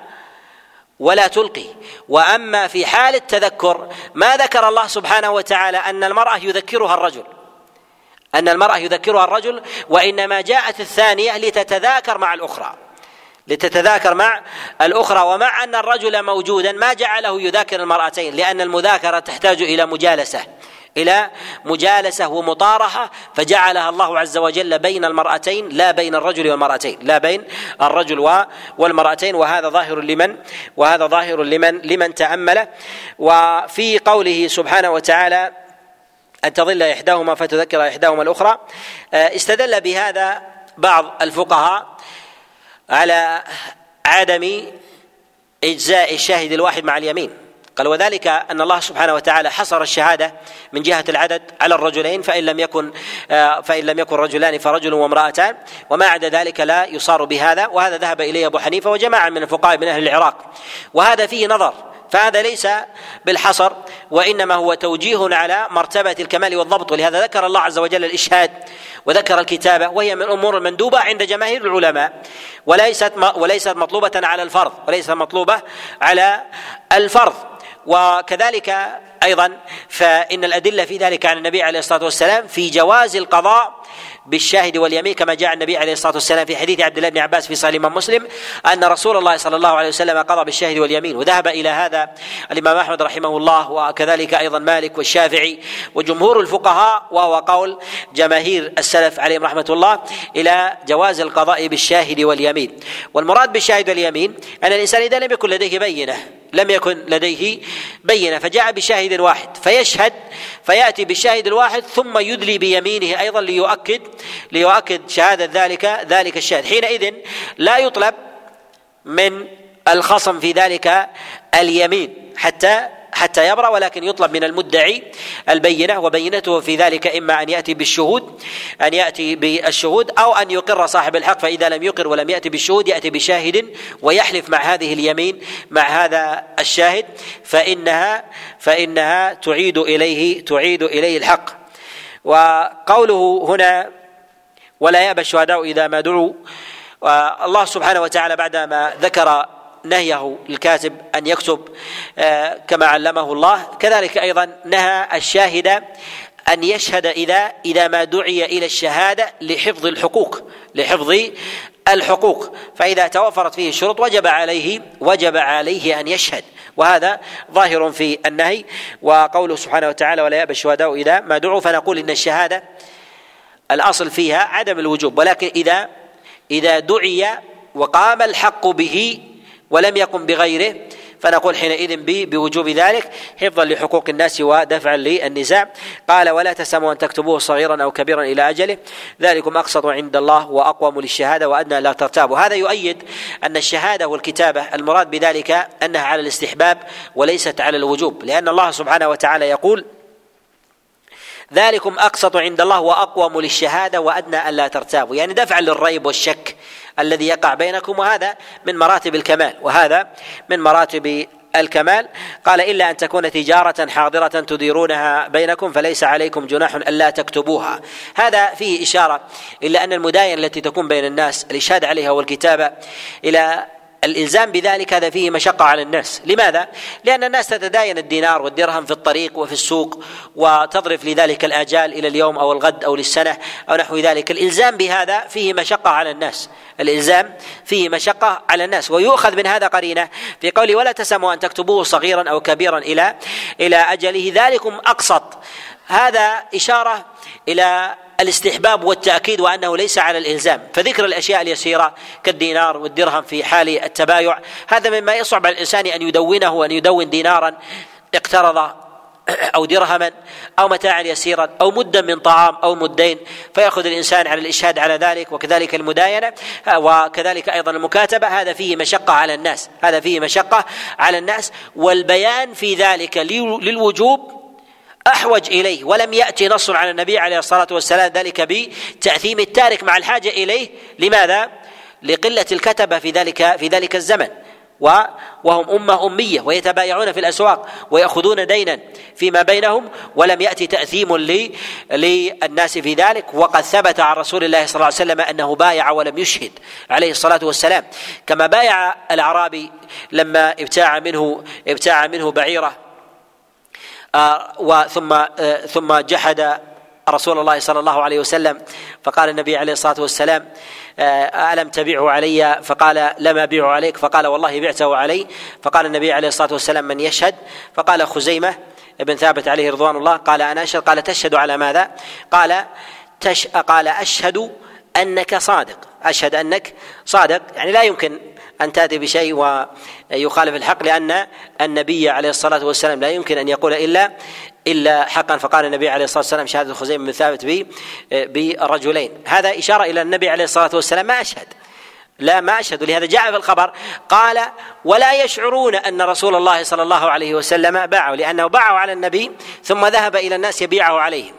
ولا تلقي. وأما في حال التذكر ما ذكر الله سبحانه وتعالى أن المرأة يذكرها الرجل. أن المرأة يذكرها الرجل وإنما جاءت الثانية لتتذاكر مع الأخرى. لتتذاكر مع الأخرى ومع أن الرجل موجودا ما جعله يذاكر المرأتين لأن المذاكرة تحتاج إلى مجالسة. إلى مجالسة ومطارحة فجعلها الله عز وجل بين المرأتين لا بين الرجل والمرأتين لا بين الرجل والمرأتين. وهذا ظاهر لمن؟ وهذا ظاهر لمن؟ لمن تأمله. وفي قوله سبحانه وتعالى أن تظل إحداهما فتذكر إحداهما الأخرى آه، استدل بهذا بعض الفقهاء على عدم إجزاء الشاهد الواحد مع اليمين. قال وذلك أن الله سبحانه وتعالى حصر الشهادة من جهة العدد على الرجلين فإن لم يكن آه، فإن لم يكن رجلان فرجل وامرأتان وما عدا ذلك لا يصار بهذا وهذا ذهب إليه أبو حنيفة وجماعة من الفقهاء من أهل العراق. وهذا فيه نظر فهذا ليس بالحصر وإنما هو توجيه على مرتبة الكمال والضبط. ولهذا ذكر الله عز وجل الإشهاد وذكر الكتابه وهي من الأمور المندوبه عند جماهير العلماء. وليست وليست مطلوبة على الفرض وليست مطلوبة على الفرض. وكذلك أيضا فإن الأدلة في ذلك عن النبي عليه الصلاة والسلام في جواز القضاء بالشاهد واليمين كما جاء النبي عليه الصلاة والسلام في حديث عبد الله بن عباس في صحيح مسلم أن رسول الله صلى الله عليه وسلم قضى بالشاهد واليمين وذهب إلى هذا الإمام أحمد رحمه الله وكذلك أيضا مالك والشافعي وجمهور الفقهاء وهو قول جماهير السلف عليهم رحمة الله إلى جواز القضاء بالشاهد واليمين والمراد بالشاهد واليمين أن الإنسان إذا لم يكن لديه بينة لم يكن لديه بينة فجاء بشاهد واحد فيشهد فيأتي بالشاهد الواحد ثم يدلي بيمينه أيضا ليؤكد ليؤكد شهادة ذلك ذلك الشاهد. حينئذ لا يطلب من الخصم في ذلك اليمين حتى حتى يبرأ ولكن يطلب من المدعي البينة وبينته في ذلك إما أن يأتي بالشهود أن يأتي بالشهود أو أن يقر صاحب الحق فإذا لم يقر ولم يأتي بالشهود يأتي بشاهد ويحلف مع هذه اليمين مع هذا الشاهد فإنها فإنها تعيد إليه تعيد إليه الحق. وقوله هنا ولا يأبى الشهداء إذا ما دعوا الله سبحانه وتعالى بعدما ذكر نهيه الكاتب أن يكتب آه، كما علمه الله. كذلك أيضا نهى الشاهد أن يشهد إذا إذا ما دعي إلى الشهادة لحفظ الحقوق لحفظ الحقوق. فإذا توفرت فيه الشروط وجب عليه وجب عليه أن يشهد. وهذا ظاهر في النهي. وقوله سبحانه وتعالى ولا يأبى الشهداء إذا ما دعوا فنقول إن الشهادة الأصل فيها عدم الوجوب. ولكن إذا إذا دعي وقام الحق به ولم يقم بغيره فنقول حينئذ بوجوب ذلك حفظا لحقوق الناس ودفعا للنزاع. قال ولا تسموا أن تكتبوه صغيرا أو كبيرا إلى أجله ذلكم أقسط عند الله وأقوم للشهادة وأدنى لا ترتابوا. هذا يؤيد أن الشهادة والكتابة المراد بذلك أنها على الاستحباب وليست على الوجوب لأن الله سبحانه وتعالى يقول ذلكم أقسط عند الله وأقوم للشهادة وأدنى ألا ترتابوا. يعني دفعا للريب والشك الذي يقع بينكم وهذا من مراتب الكمال وهذا من مراتب الكمال. قال إلا أن تكون تجارة حاضرة تديرونها بينكم فليس عليكم جناح ألا تكتبوها. هذا فيه إشارة إلى أن المداينه التي تكون بين الناس الإشهاد عليها والكتابة إلى الإلزام بذلك هذا فيه مشقة على الناس، لماذا؟ لأن الناس تتداين الدينار والدرهم في الطريق وفي السوق وتضرف لذلك الآجال إلى اليوم أو الغد أو للسنة أو نحو ذلك، الإلزام بهذا فيه مشقة على الناس، الإلزام فيه مشقة على الناس. ويؤخذ من هذا قرينة في قوله ولا تسموا أن تكتبوه صغيرا أو كبيرا إلى إلى أجله. ذلكم أقسط. هذا إشارة إلى الاستحباب والتأكيد وأنه ليس على الإلزام. فذكر الأشياء اليسيرة كالدينار والدرهم في حال التبايع. هذا مما يصعب على الإنسان أن يدونه وأن يدون دينارا اقترض أو درهما أو متاعا يسيرا أو مدا من طعام أو مدين. فيأخذ الإنسان على الإشهاد على ذلك وكذلك المداينة وكذلك أيضا المكاتبة. هذا فيه مشقة على الناس. هذا فيه مشقة على الناس. والبيان في ذلك للوجوب أحوج إليه ولم يأتي نص على النبي عليه الصلاة والسلام ذلك بتأثيم التارك مع الحاجة إليه. لماذا؟ لقلة الكتبه في ذلك في ذلك الزمن. وهم أمة أمية ويتبايعون في الأسواق ويأخذون دينا فيما بينهم ولم يأتي تأثيم للناس في ذلك. وقد ثبت عن رسول الله صلى الله عليه وسلم أنه بايع ولم يشهد عليه الصلاة والسلام. كما بايع الأعرابي لما ابتاع منه ابتاع منه بعيرة آه، وثم آه، ثم جحد رسول الله صلى الله عليه وسلم. فقال النبي عليه الصلاة والسلام آه، ألم تبيعه علي؟ فقال لم أبيعه عليك. فقال والله بعته علي. فقال النبي عليه الصلاة والسلام من يشهد؟ فقال خزيمة ابن ثابت عليه رضوان الله. قال أنا أشهد؟ قال تشهد على ماذا؟ قال تش قال أشهد أنك صادق. أشهد أنك صادق. يعني لا يمكن أن تأتي بشيء ويخالف الحق لأن النبي عليه الصلاة والسلام لا يمكن أن يقول إلا إلا حقا. فقال النبي عليه الصلاة والسلام شهادة خزيمة بن ثابت برجلين هذا إشارة إلى النبي عليه الصلاة والسلام ما أشهد. لا ما أشهد. لهذا جاء في الخبر قال ولا يشعرون أن رسول الله صلى الله عليه وسلم باعوا لأنه باعوا على النبي ثم ذهب إلى الناس يبيعه عليهم.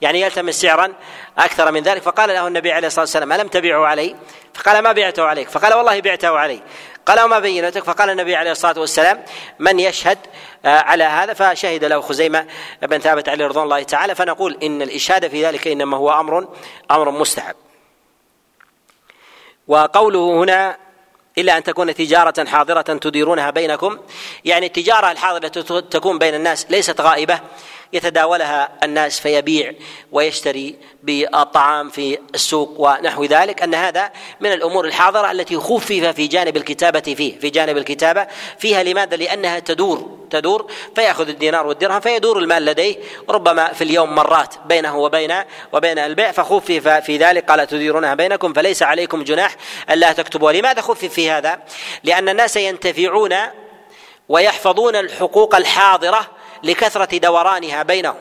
يعني يلتمس سعرا أكثر من ذلك. فقال له النبي عليه الصلاة والسلام ألم تبيعه علي؟ فقال ما بعته عليك. فقال والله بعته علي. قال وما بينتك فقال النبي عليه الصلاة والسلام من يشهد آه، على هذا؟ فشهد له خزيمة بن ثابت عليه رضوان الله تعالى. فنقول إن الإشهاد في ذلك إنما هو أمر أمر مستحب. وقوله هنا إلا أن تكون تجارة حاضرة تديرونها بينكم يعني التجارة الحاضرة تكون بين الناس ليست غائبة. يتداولها الناس فيبيع ويشتري بالطعام في السوق ونحو ذلك أن هذا من الأمور الحاضرة التي خفف في جانب الكتابة فيه في جانب الكتابة فيها لماذا؟ لأنها تدور تدور فيأخذ الدينار والدرهم فيدور المال لديه ربما في اليوم مرات بينه وبين وبين البيع فخفف في ذلك قال تديرونها بينكم فليس عليكم جناح ألا تكتبوا لماذا خفف في هذا؟ لأن الناس ينتفعون ويحفظون الحقوق الحاضرة لكثرة دورانها بينهم.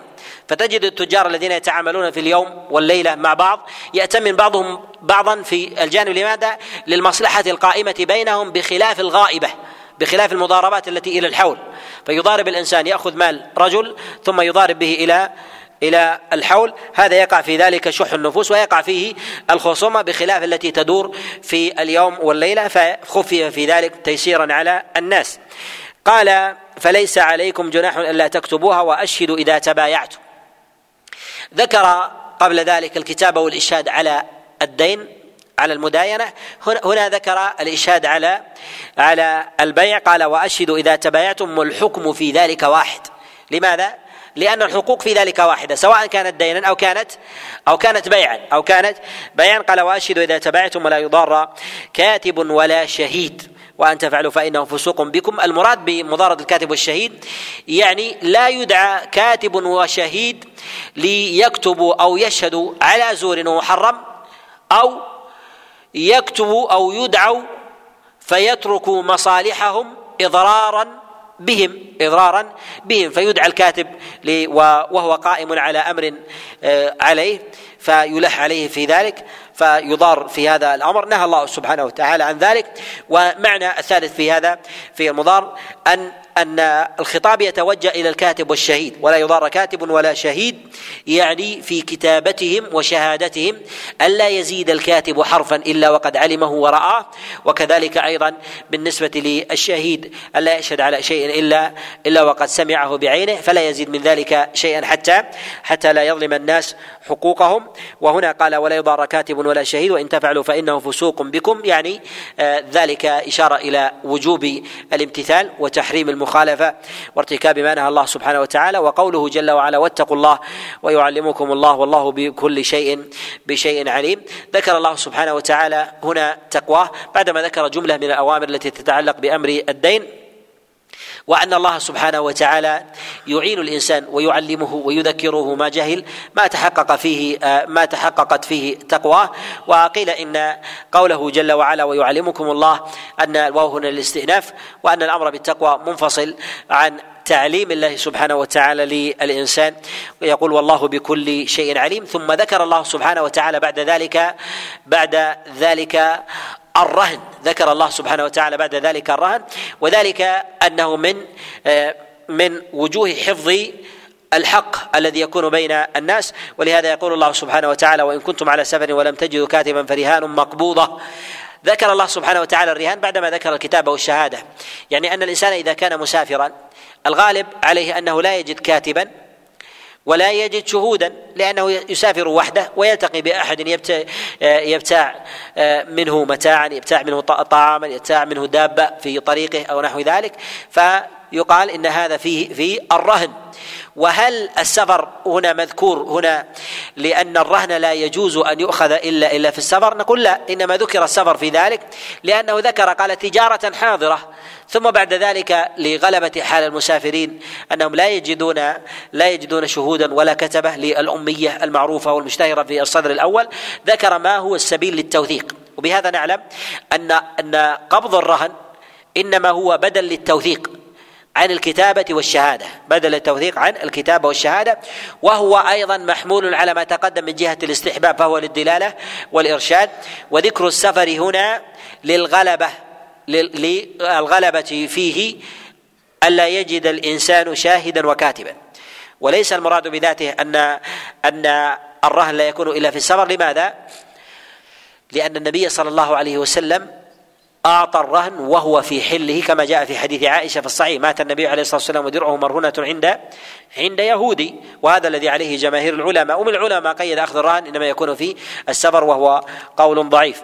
فتجد التجار الذين يتعاملون في اليوم والليلة مع بعض يأتمن بعضهم بعضا في الجانب لماذا؟ للمصلحة القائمة بينهم بخلاف الغائبة بخلاف المضاربات التي إلى الحول. فيضارب الإنسان يأخذ مال رجل ثم يضارب به إلى إلى الحول. هذا يقع في ذلك شح النفوس ويقع فيه الخصومة بخلاف التي تدور في اليوم والليلة فخفف في ذلك تيسيرا على الناس. قال فليس عليكم جناح ألا تكتبوها وأشهدوا إذا تبايعتم. ذكر قبل ذلك الكتابه والاشهاد على الدين على المداينة. هنا, ذكر الاشهاد على على البيع قال وأشهدوا إذا تبايعتم والحكم في ذلك واحد. لماذا؟ لأن الحقوق في ذلك واحدة سواء كانت دينا أو كانت أو كانت بيعا أو كانت بيعا. قال وأشهدوا إذا تبايعتم ولا يضار كاتب ولا شهيد. وأن تفعلوا فإنه فسوق بكم. المراد بمضارة الكاتب والشهيد يعني لا يدعى كاتب وشهيد ليكتبوا أو يشهدوا على زور ومحرم أو يكتبوا أو يدعوا فيتركوا مصالحهم إضرارا بهم إضرارا بهم فيدعى الكاتب وهو قائم على أمر آه، عليه فيلح عليه في ذلك فيضار في هذا الأمر. نهى الله سبحانه وتعالى عن ذلك. ومعنى الثالث في هذا في المضار أن أن الخطاب يتوجه إلى الكاتب والشهيد ولا يضار كاتب ولا شهيد يعني في كتابتهم وشهادتهم الا يزيد الكاتب حرفا إلا وقد علمه ورآه وكذلك أيضا بالنسبة للشهيد الا يشهد على شيء إلا إلا وقد سمعه بعينه فلا يزيد من ذلك شيئا حتى حتى لا يظلم الناس حقوقهم. وهنا قال ولا يضار كاتب ولا شهيد وإن تفعلوا فإنه فسوق بكم. يعني آه ذلك إشارة إلى وجوب الامتثال وتحريم المخالفة وارتكاب ما نهى الله سبحانه وتعالى. وقوله جل وعلا واتقوا الله ويعلمكم الله والله بكل شيء بشيء عليم. ذكر الله سبحانه وتعالى هنا تقواه بعدما ذكر جملة من الأوامر التي تتعلق بأمر الدين. وأن الله سبحانه وتعالى يعين الإنسان ويعلمه ويذكره ما جهل ما تحقق فيه ما تحققت فيه تقواه. وقيل إن قوله جل وعلا ويعلمكم الله أن الواو هنا للاستئناف وأن الأمر بالتقوى منفصل عن تعليم الله سبحانه وتعالى للإنسان. ويقول والله بكل شيء عليم. ثم ذكر الله سبحانه وتعالى بعد ذلك بعد ذلك الرهن. ذكر الله سبحانه وتعالى بعد ذلك الرهن وذلك أنه من آه، من وجوه حفظ الحق الذي يكون بين الناس. ولهذا يقول الله سبحانه وتعالى وإن كنتم على سفر ولم تجدوا كاتبا فرهان مقبوضة. ذكر الله سبحانه وتعالى الرهان بعدما ذكر الكتابه والشهادة. يعني أن الإنسان إذا كان مسافرا الغالب عليه أنه لا يجد كاتبا ولا يجد شهودا لأنه يسافر وحده ويلتقي بأحد يبتاع منه متاعا يبتاع منه طعاما يبتاع منه دابة في طريقه أو نحو ذلك. فيقال إن هذا فيه في الرهن. وهل السفر هنا مذكور هنا لأن الرهن لا يجوز أن يؤخذ إلا إلا في السفر؟ نقول لا إنما ذكر السفر في ذلك لأنه ذكر قال تجارة حاضرة ثم بعد ذلك لغلبة حال المسافرين أنهم لا يجدون لا يجدون شهودا ولا كتبة للأمية المعروفة والمشتهرة في الصدر الأول ذكر ما هو السبيل للتوثيق. وبهذا نعلم أن أن قبض الرهن إنما هو بدل للتوثيق. عن الكتابة والشهادة بدل التوثيق عن الكتابة والشهادة. وهو أيضا محمول على ما تقدم من جهة الاستحباب فهو للدلالة والإرشاد. وذكر السفر هنا للغلبة للغلبة فيه ألا يجد الإنسان شاهدا وكاتبا. وليس المراد بذاته أن أن الرهن لا يكون إلا في السفر. لماذا؟ لأن النبي صلى الله عليه وسلم أعطى الرهن وهو في حله كما جاء في حديث عائشة في الصحيح. مات النبي عليه الصلاة والسلام ودرعه مرهونة عند عند يهودي. وهذا الذي عليه جماهير العلماء. ومن العلماء قيد أخذ الرهن إنما يكون في السفر وهو قول ضعيف.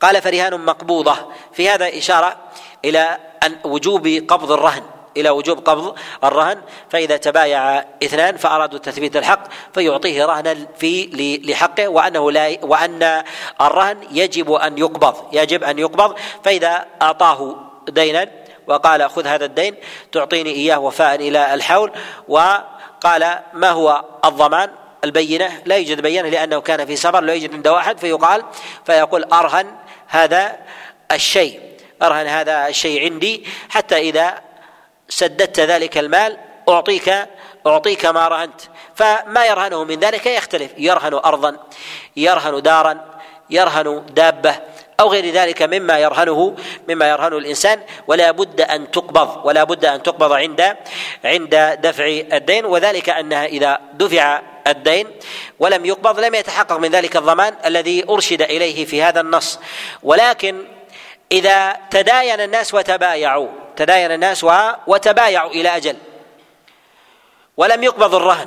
قال فرهان مقبوضة. في هذا إشارة إلى أن وجوب قبض الرهن. إلى وجوب قبض الرهن فإذا تبايع اثنان فأرادوا تثبيت الحق فيعطيه رهنا في لحقه وأنه لا وأن الرهن يجب أن يقبض يجب أن يقبض فإذا أعطاه دينا وقال خذ هذا الدين تعطيني إياه وفاء إلى الحول وقال ما هو الضمان؟ البينة لا يوجد بينة لأنه كان في سفر لا يوجد عنده واحد فيقال فيقول أرهن هذا الشيء أرهن هذا الشيء عندي حتى إذا سددت ذلك المال أعطيك أعطيك ما رهنت فما يرهنه من ذلك يختلف. يرهن أرضا يرهن دارا يرهن دابة أو غير ذلك مما يرهنه مما يرهنه الإنسان. ولا بد أن تقبض ولا بد أن تقبض عند عند دفع الدين. وذلك أنها إذا دفع الدين ولم يقبض لم يتحقق من ذلك الضمان الذي أرشد إليه في هذا النص. ولكن إذا تداين الناس وتبايعوا تداين الناس وتبايعوا إلى أجل. ولم يقبض الرهن.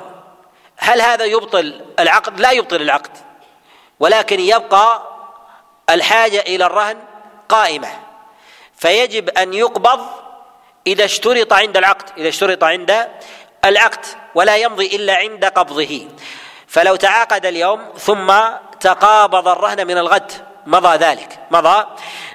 هل هذا يبطل العقد؟ لا يبطل العقد. ولكن يبقى الحاجة إلى الرهن قائمة. فيجب أن يقبض إذا اشترط عند العقد إذا اشترط عند العقد ولا يمضي إلا عند قبضه. فلو تعاقد اليوم ثم تقابض الرهن من الغد مضى ذلك. مضى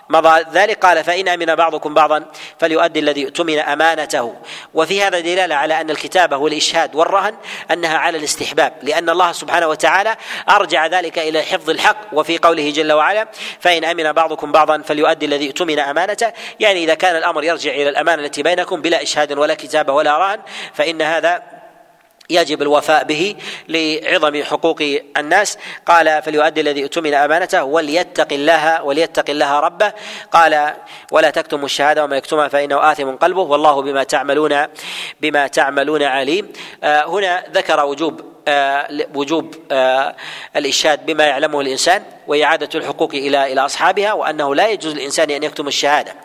مضى ذلك قال فإن أمن بعضكم بعضا فليؤدي الذي اؤتمن أمانته. وفي هذا دلالة على أن الكتابة والإشهاد والرهن أنها على الاستحباب لأن الله سبحانه وتعالى أرجع ذلك إلى حفظ الحق وفي قوله جل وعلا فإن أمن بعضكم بعضا فليؤدي الذي اؤتمن أمانته. يعني إذا كان الأمر يرجع إلى الأمانة التي بينكم بلا إشهاد ولا كتابة ولا رهن فإن هذا يجب الوفاء به لعظم حقوق الناس. قال فليؤدي الذي اؤتمن أمانته وليتق الله وليتق الله ربه. قال ولا تكتموا الشهادة وما يكتمها فإنه آثم قلبه. والله بما تعملون بما تعملون عليم. آه، هنا ذكر وجوب آه، وجوب آه، الإشهاد بما يعلمه الإنسان وإعادة الحقوق إلى إلى أصحابها وأنه لا يجوز للإنسان أن يكتم الشهادة.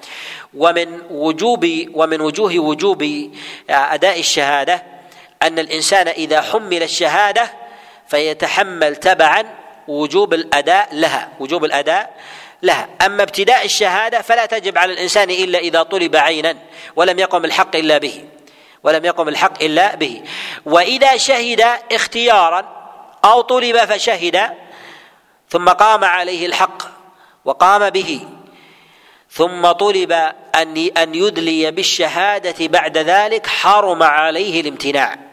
ومن وجوب ومن وجوه وجوب أداء الشهادة أن الإنسان إذا حمل الشهادة فيتحمل تبعا وجوب الأداء لها وجوب الأداء لها. أما ابتداء الشهادة فلا تجب على الإنسان إلا إذا طلب عينا ولم يقم الحق إلا به ولم يقم الحق إلا به. وإذا شهد اختيارا أو طلب فشهد ثم قام عليه الحق وقام به ثم طلب أن أن يدلي بالشهادة بعد ذلك حرم عليه الامتناع.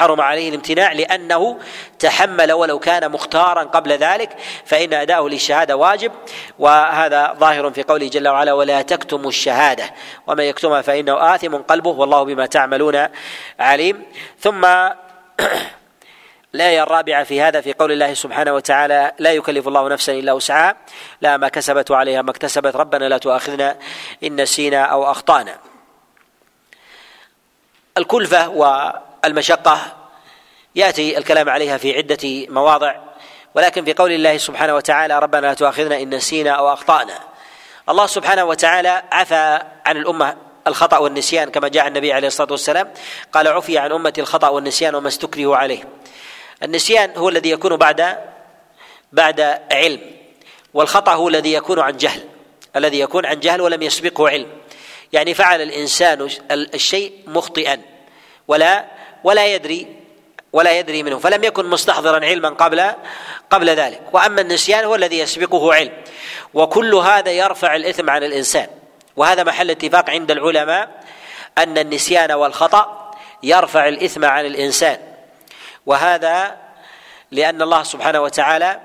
حرم عليه الامتناع لأنه تحمل ولو كان مختارا قبل ذلك فإن أداؤه للشهادة واجب وهذا ظاهر في قوله جل وعلا ولا تكتموا الشهادة ومن يكتمها فإنه آثم قلبه والله بما تعملون عليم ثم الآية الرابعة في هذا في قول الله سبحانه وتعالى لا يكلف الله نفسا إلا وسعها لا ما كسبت وعليها ما اكتسبت ربنا لا تؤاخذنا إن نسينا أو أخطأنا الكلفة و المشقة. يأتي الكلام عليها في عدة مواضع ولكن في قول الله سبحانه وتعالى ربنا لا تؤاخذنا إن نسينا أو أخطأنا الله سبحانه وتعالى عفى عن الأمة الخطأ والنسيان كما جاء النبي عليه الصلاة والسلام قال عفي عن أمة الخطأ والنسيان وما استكرهوا عليه النسيان هو الذي يكون بعد بعد علم والخطأ هو الذي يكون عن جهل الذي يكون عن جهل ولم يسبقه علم. يعني فعل الإنسان الشيء مخطئا ولا ولا يدري ولا يدري منه فلم يكن مستحضرا علما قبل قبل ذلك. وأما النسيان هو الذي يسبقه علم. وكل هذا يرفع الإثم عن الإنسان. وهذا محل اتفاق عند العلماء أن النسيان والخطأ يرفع الإثم عن الإنسان. وهذا لأن الله سبحانه وتعالى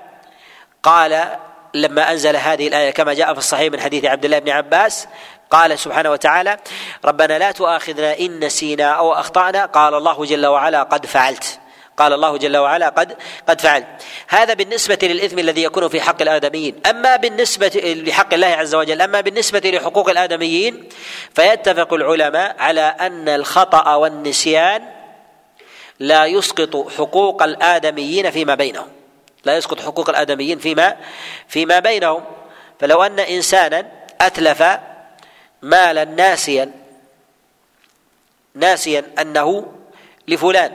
قال لما أنزل هذه الآية كما جاء في الصحيح من حديث عبد الله بن عباس قال سبحانه وتعالى ربنا لا تؤاخذنا إن نسينا أو أخطأنا. قال الله جل وعلا قد فعلت. قال الله جل وعلا قد قد فعلت. هذا بالنسبة للإثم الذي يكون في حق الآدميين. أما بالنسبة لحق الله عز وجل أما بالنسبة لحقوق الآدميين فيتفق العلماء على أن الخطأ والنسيان لا يسقط حقوق الآدميين فيما بينهم. لا يسقط حقوق الآدميين فيما فيما بينهم. فلو أن إنسانا أتلف مالا ناسيا ناسيا أنه لفلان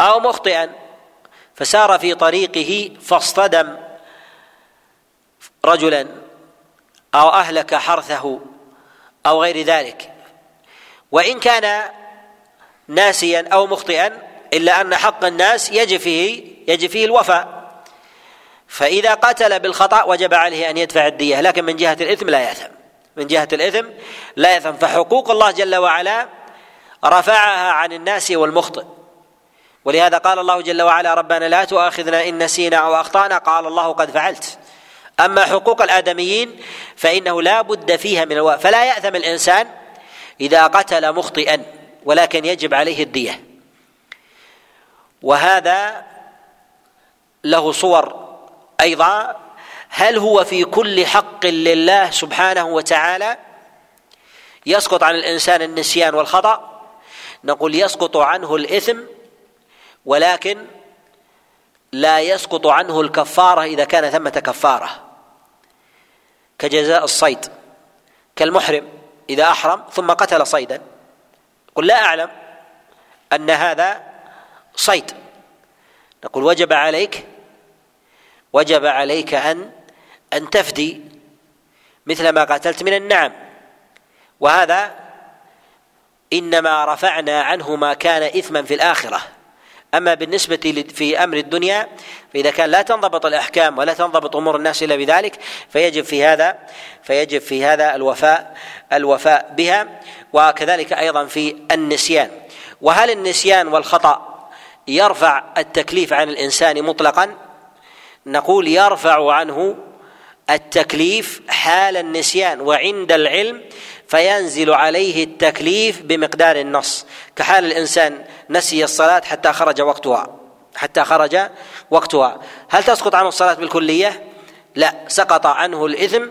أو مخطئا فسار في طريقه فاصطدم رجلا أو أهلك حرثه أو غير ذلك. وإن كان ناسيا أو مخطئا إلا أن حق الناس يجب فيه يجب فيه الوفاء. فإذا قتل بالخطأ وجب عليه أن يدفع الدية لكن من جهة الإثم لا يأثم. من جهة الإثم لا يأثم فحقوق الله جل وعلا رفعها عن الناس والمخطئ. ولهذا قال الله جل وعلا ربنا لا تؤاخذنا إن نسينا أو أخطأنا. قال الله قد فعلت. أما حقوق الآدميين فإنه لا بد فيها من الوفاء. فلا يأثم الإنسان إذا قتل مخطئا ولكن يجب عليه الدية. وهذا له صور أيضا هل هو في كل حق لله سبحانه وتعالى؟ يسقط عن الإنسان النسيان والخطأ. نقول يسقط عنه الإثم ولكن لا يسقط عنه الكفارة إذا كان ثمة كفارة. كجزاء الصيد كالمحرم إذا أحرم ثم قتل صيدا. قل لا أعلم أن هذا صيد. نقول وجب عليك وجب عليك أن أن تفدي مثل ما قتلت من النعم. وهذا إنما رفعنا عنه ما كان إثما في الآخرة. أما بالنسبة في أمر الدنيا فإذا كان لا تنضبط الأحكام ولا تنضبط أمور الناس إلا بذلك فيجب في هذا فيجب في هذا الوفاء الوفاء بها وكذلك أيضا في النسيان. وهل النسيان والخطأ يرفع التكليف عن الإنسان مطلقا؟ نقول يرفع عنه التكليف حال النسيان وعند العلم فينزل عليه التكليف بمقدار النص. كحال الإنسان نسي الصلاة حتى خرج وقتها. حتى خرج وقتها. هل تسقط عنه الصلاة بالكلية؟ لا سقط عنه الإثم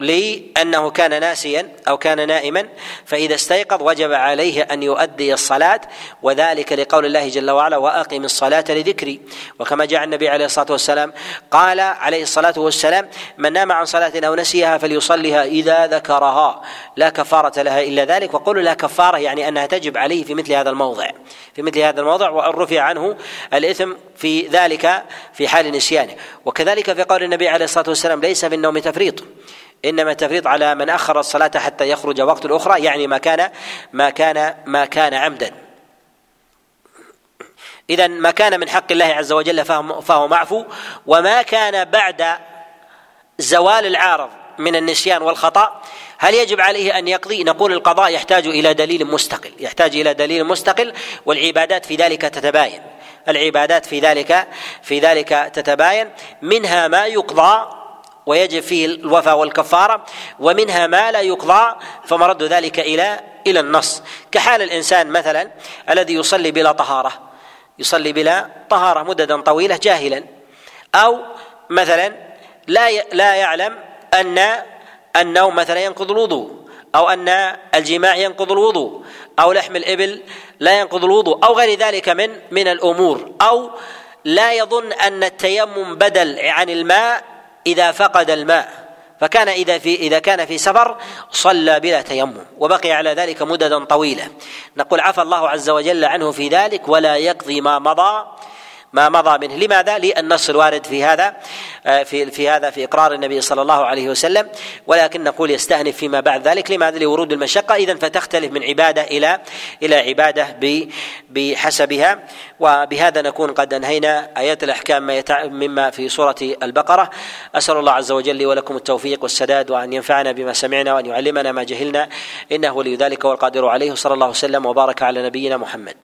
لأنه كان ناسيا أو كان نائما فإذا استيقظ وجب عليه أن يؤدي الصلاة وذلك لقول الله جل وعلا وأقم الصلاة لذكري. وكما جاء النبي عليه الصلاة والسلام قال عليه الصلاة والسلام من نام عن صلاة أو نسيها فليصليها إذا ذكرها. لا كفارة لها إلا ذلك. وقول لا كفارة يعني أنها تجب عليه في مثل هذا الموضع. في مثل هذا الموضع وأن رفع عنه الإثم في ذلك في حال نسيانه. وكذلك في قول النبي عليه الصلاة والسلام ليس في النوم تفريط. إنما التفريط على من أخر الصلاة حتى يخرج وقت الأخرى يعني ما كان ما كان ما كان عمدا اذا ما كان من حق الله عز وجل فهو معفو وما كان بعد زوال العارض من النسيان والخطأ هل يجب عليه أن يقضي؟ نقول القضاء يحتاج إلى دليل مستقل، يحتاج إلى دليل مستقل والعبادات في ذلك تتباين، العبادات في ذلك في ذلك تتباين، منها ما يقضى ويجب فيه الوفاء والكفارة ومنها ما لا يقضى فمرد ذلك إلى إلى النص. كحال الإنسان مثلا الذي يصلي بلا طهارة يصلي بلا طهارة مددا طويلة جاهلا أو مثلا لا لا يعلم أن النوم مثلا ينقض الوضوء أو أن الجماع ينقض الوضوء أو لحم الإبل لا ينقض الوضوء أو غير ذلك من من الأمور أو لا يظن أن التيمم بدل عن الماء إذا فقد الماء فكان إذا في إذا كان في سفر صلى بلا تيمم وبقي على ذلك مددا طويلة نقول عفى الله عز وجل عنه في ذلك ولا يقضي ما مضى ما مضى منه. لماذا؟ للنص الوارد في هذا آه، في في هذا في إقرار النبي صلى الله عليه وسلم ولكن نقول يستأنف فيما بعد ذلك. لماذا؟ لورود المشقة. اذا فتختلف من عبادة إلى إلى عبادة بحسبها. وبهذا نكون قد أنهينا آيات الأحكام مما في سورة البقرة. أسأل الله عز وجل لي ولكم التوفيق والسداد وأن ينفعنا بما سمعنا وأن يعلمنا ما جهلنا. إنه ولي ذلك والقادر عليه. صلى الله وسلم وبارك على نبينا محمد.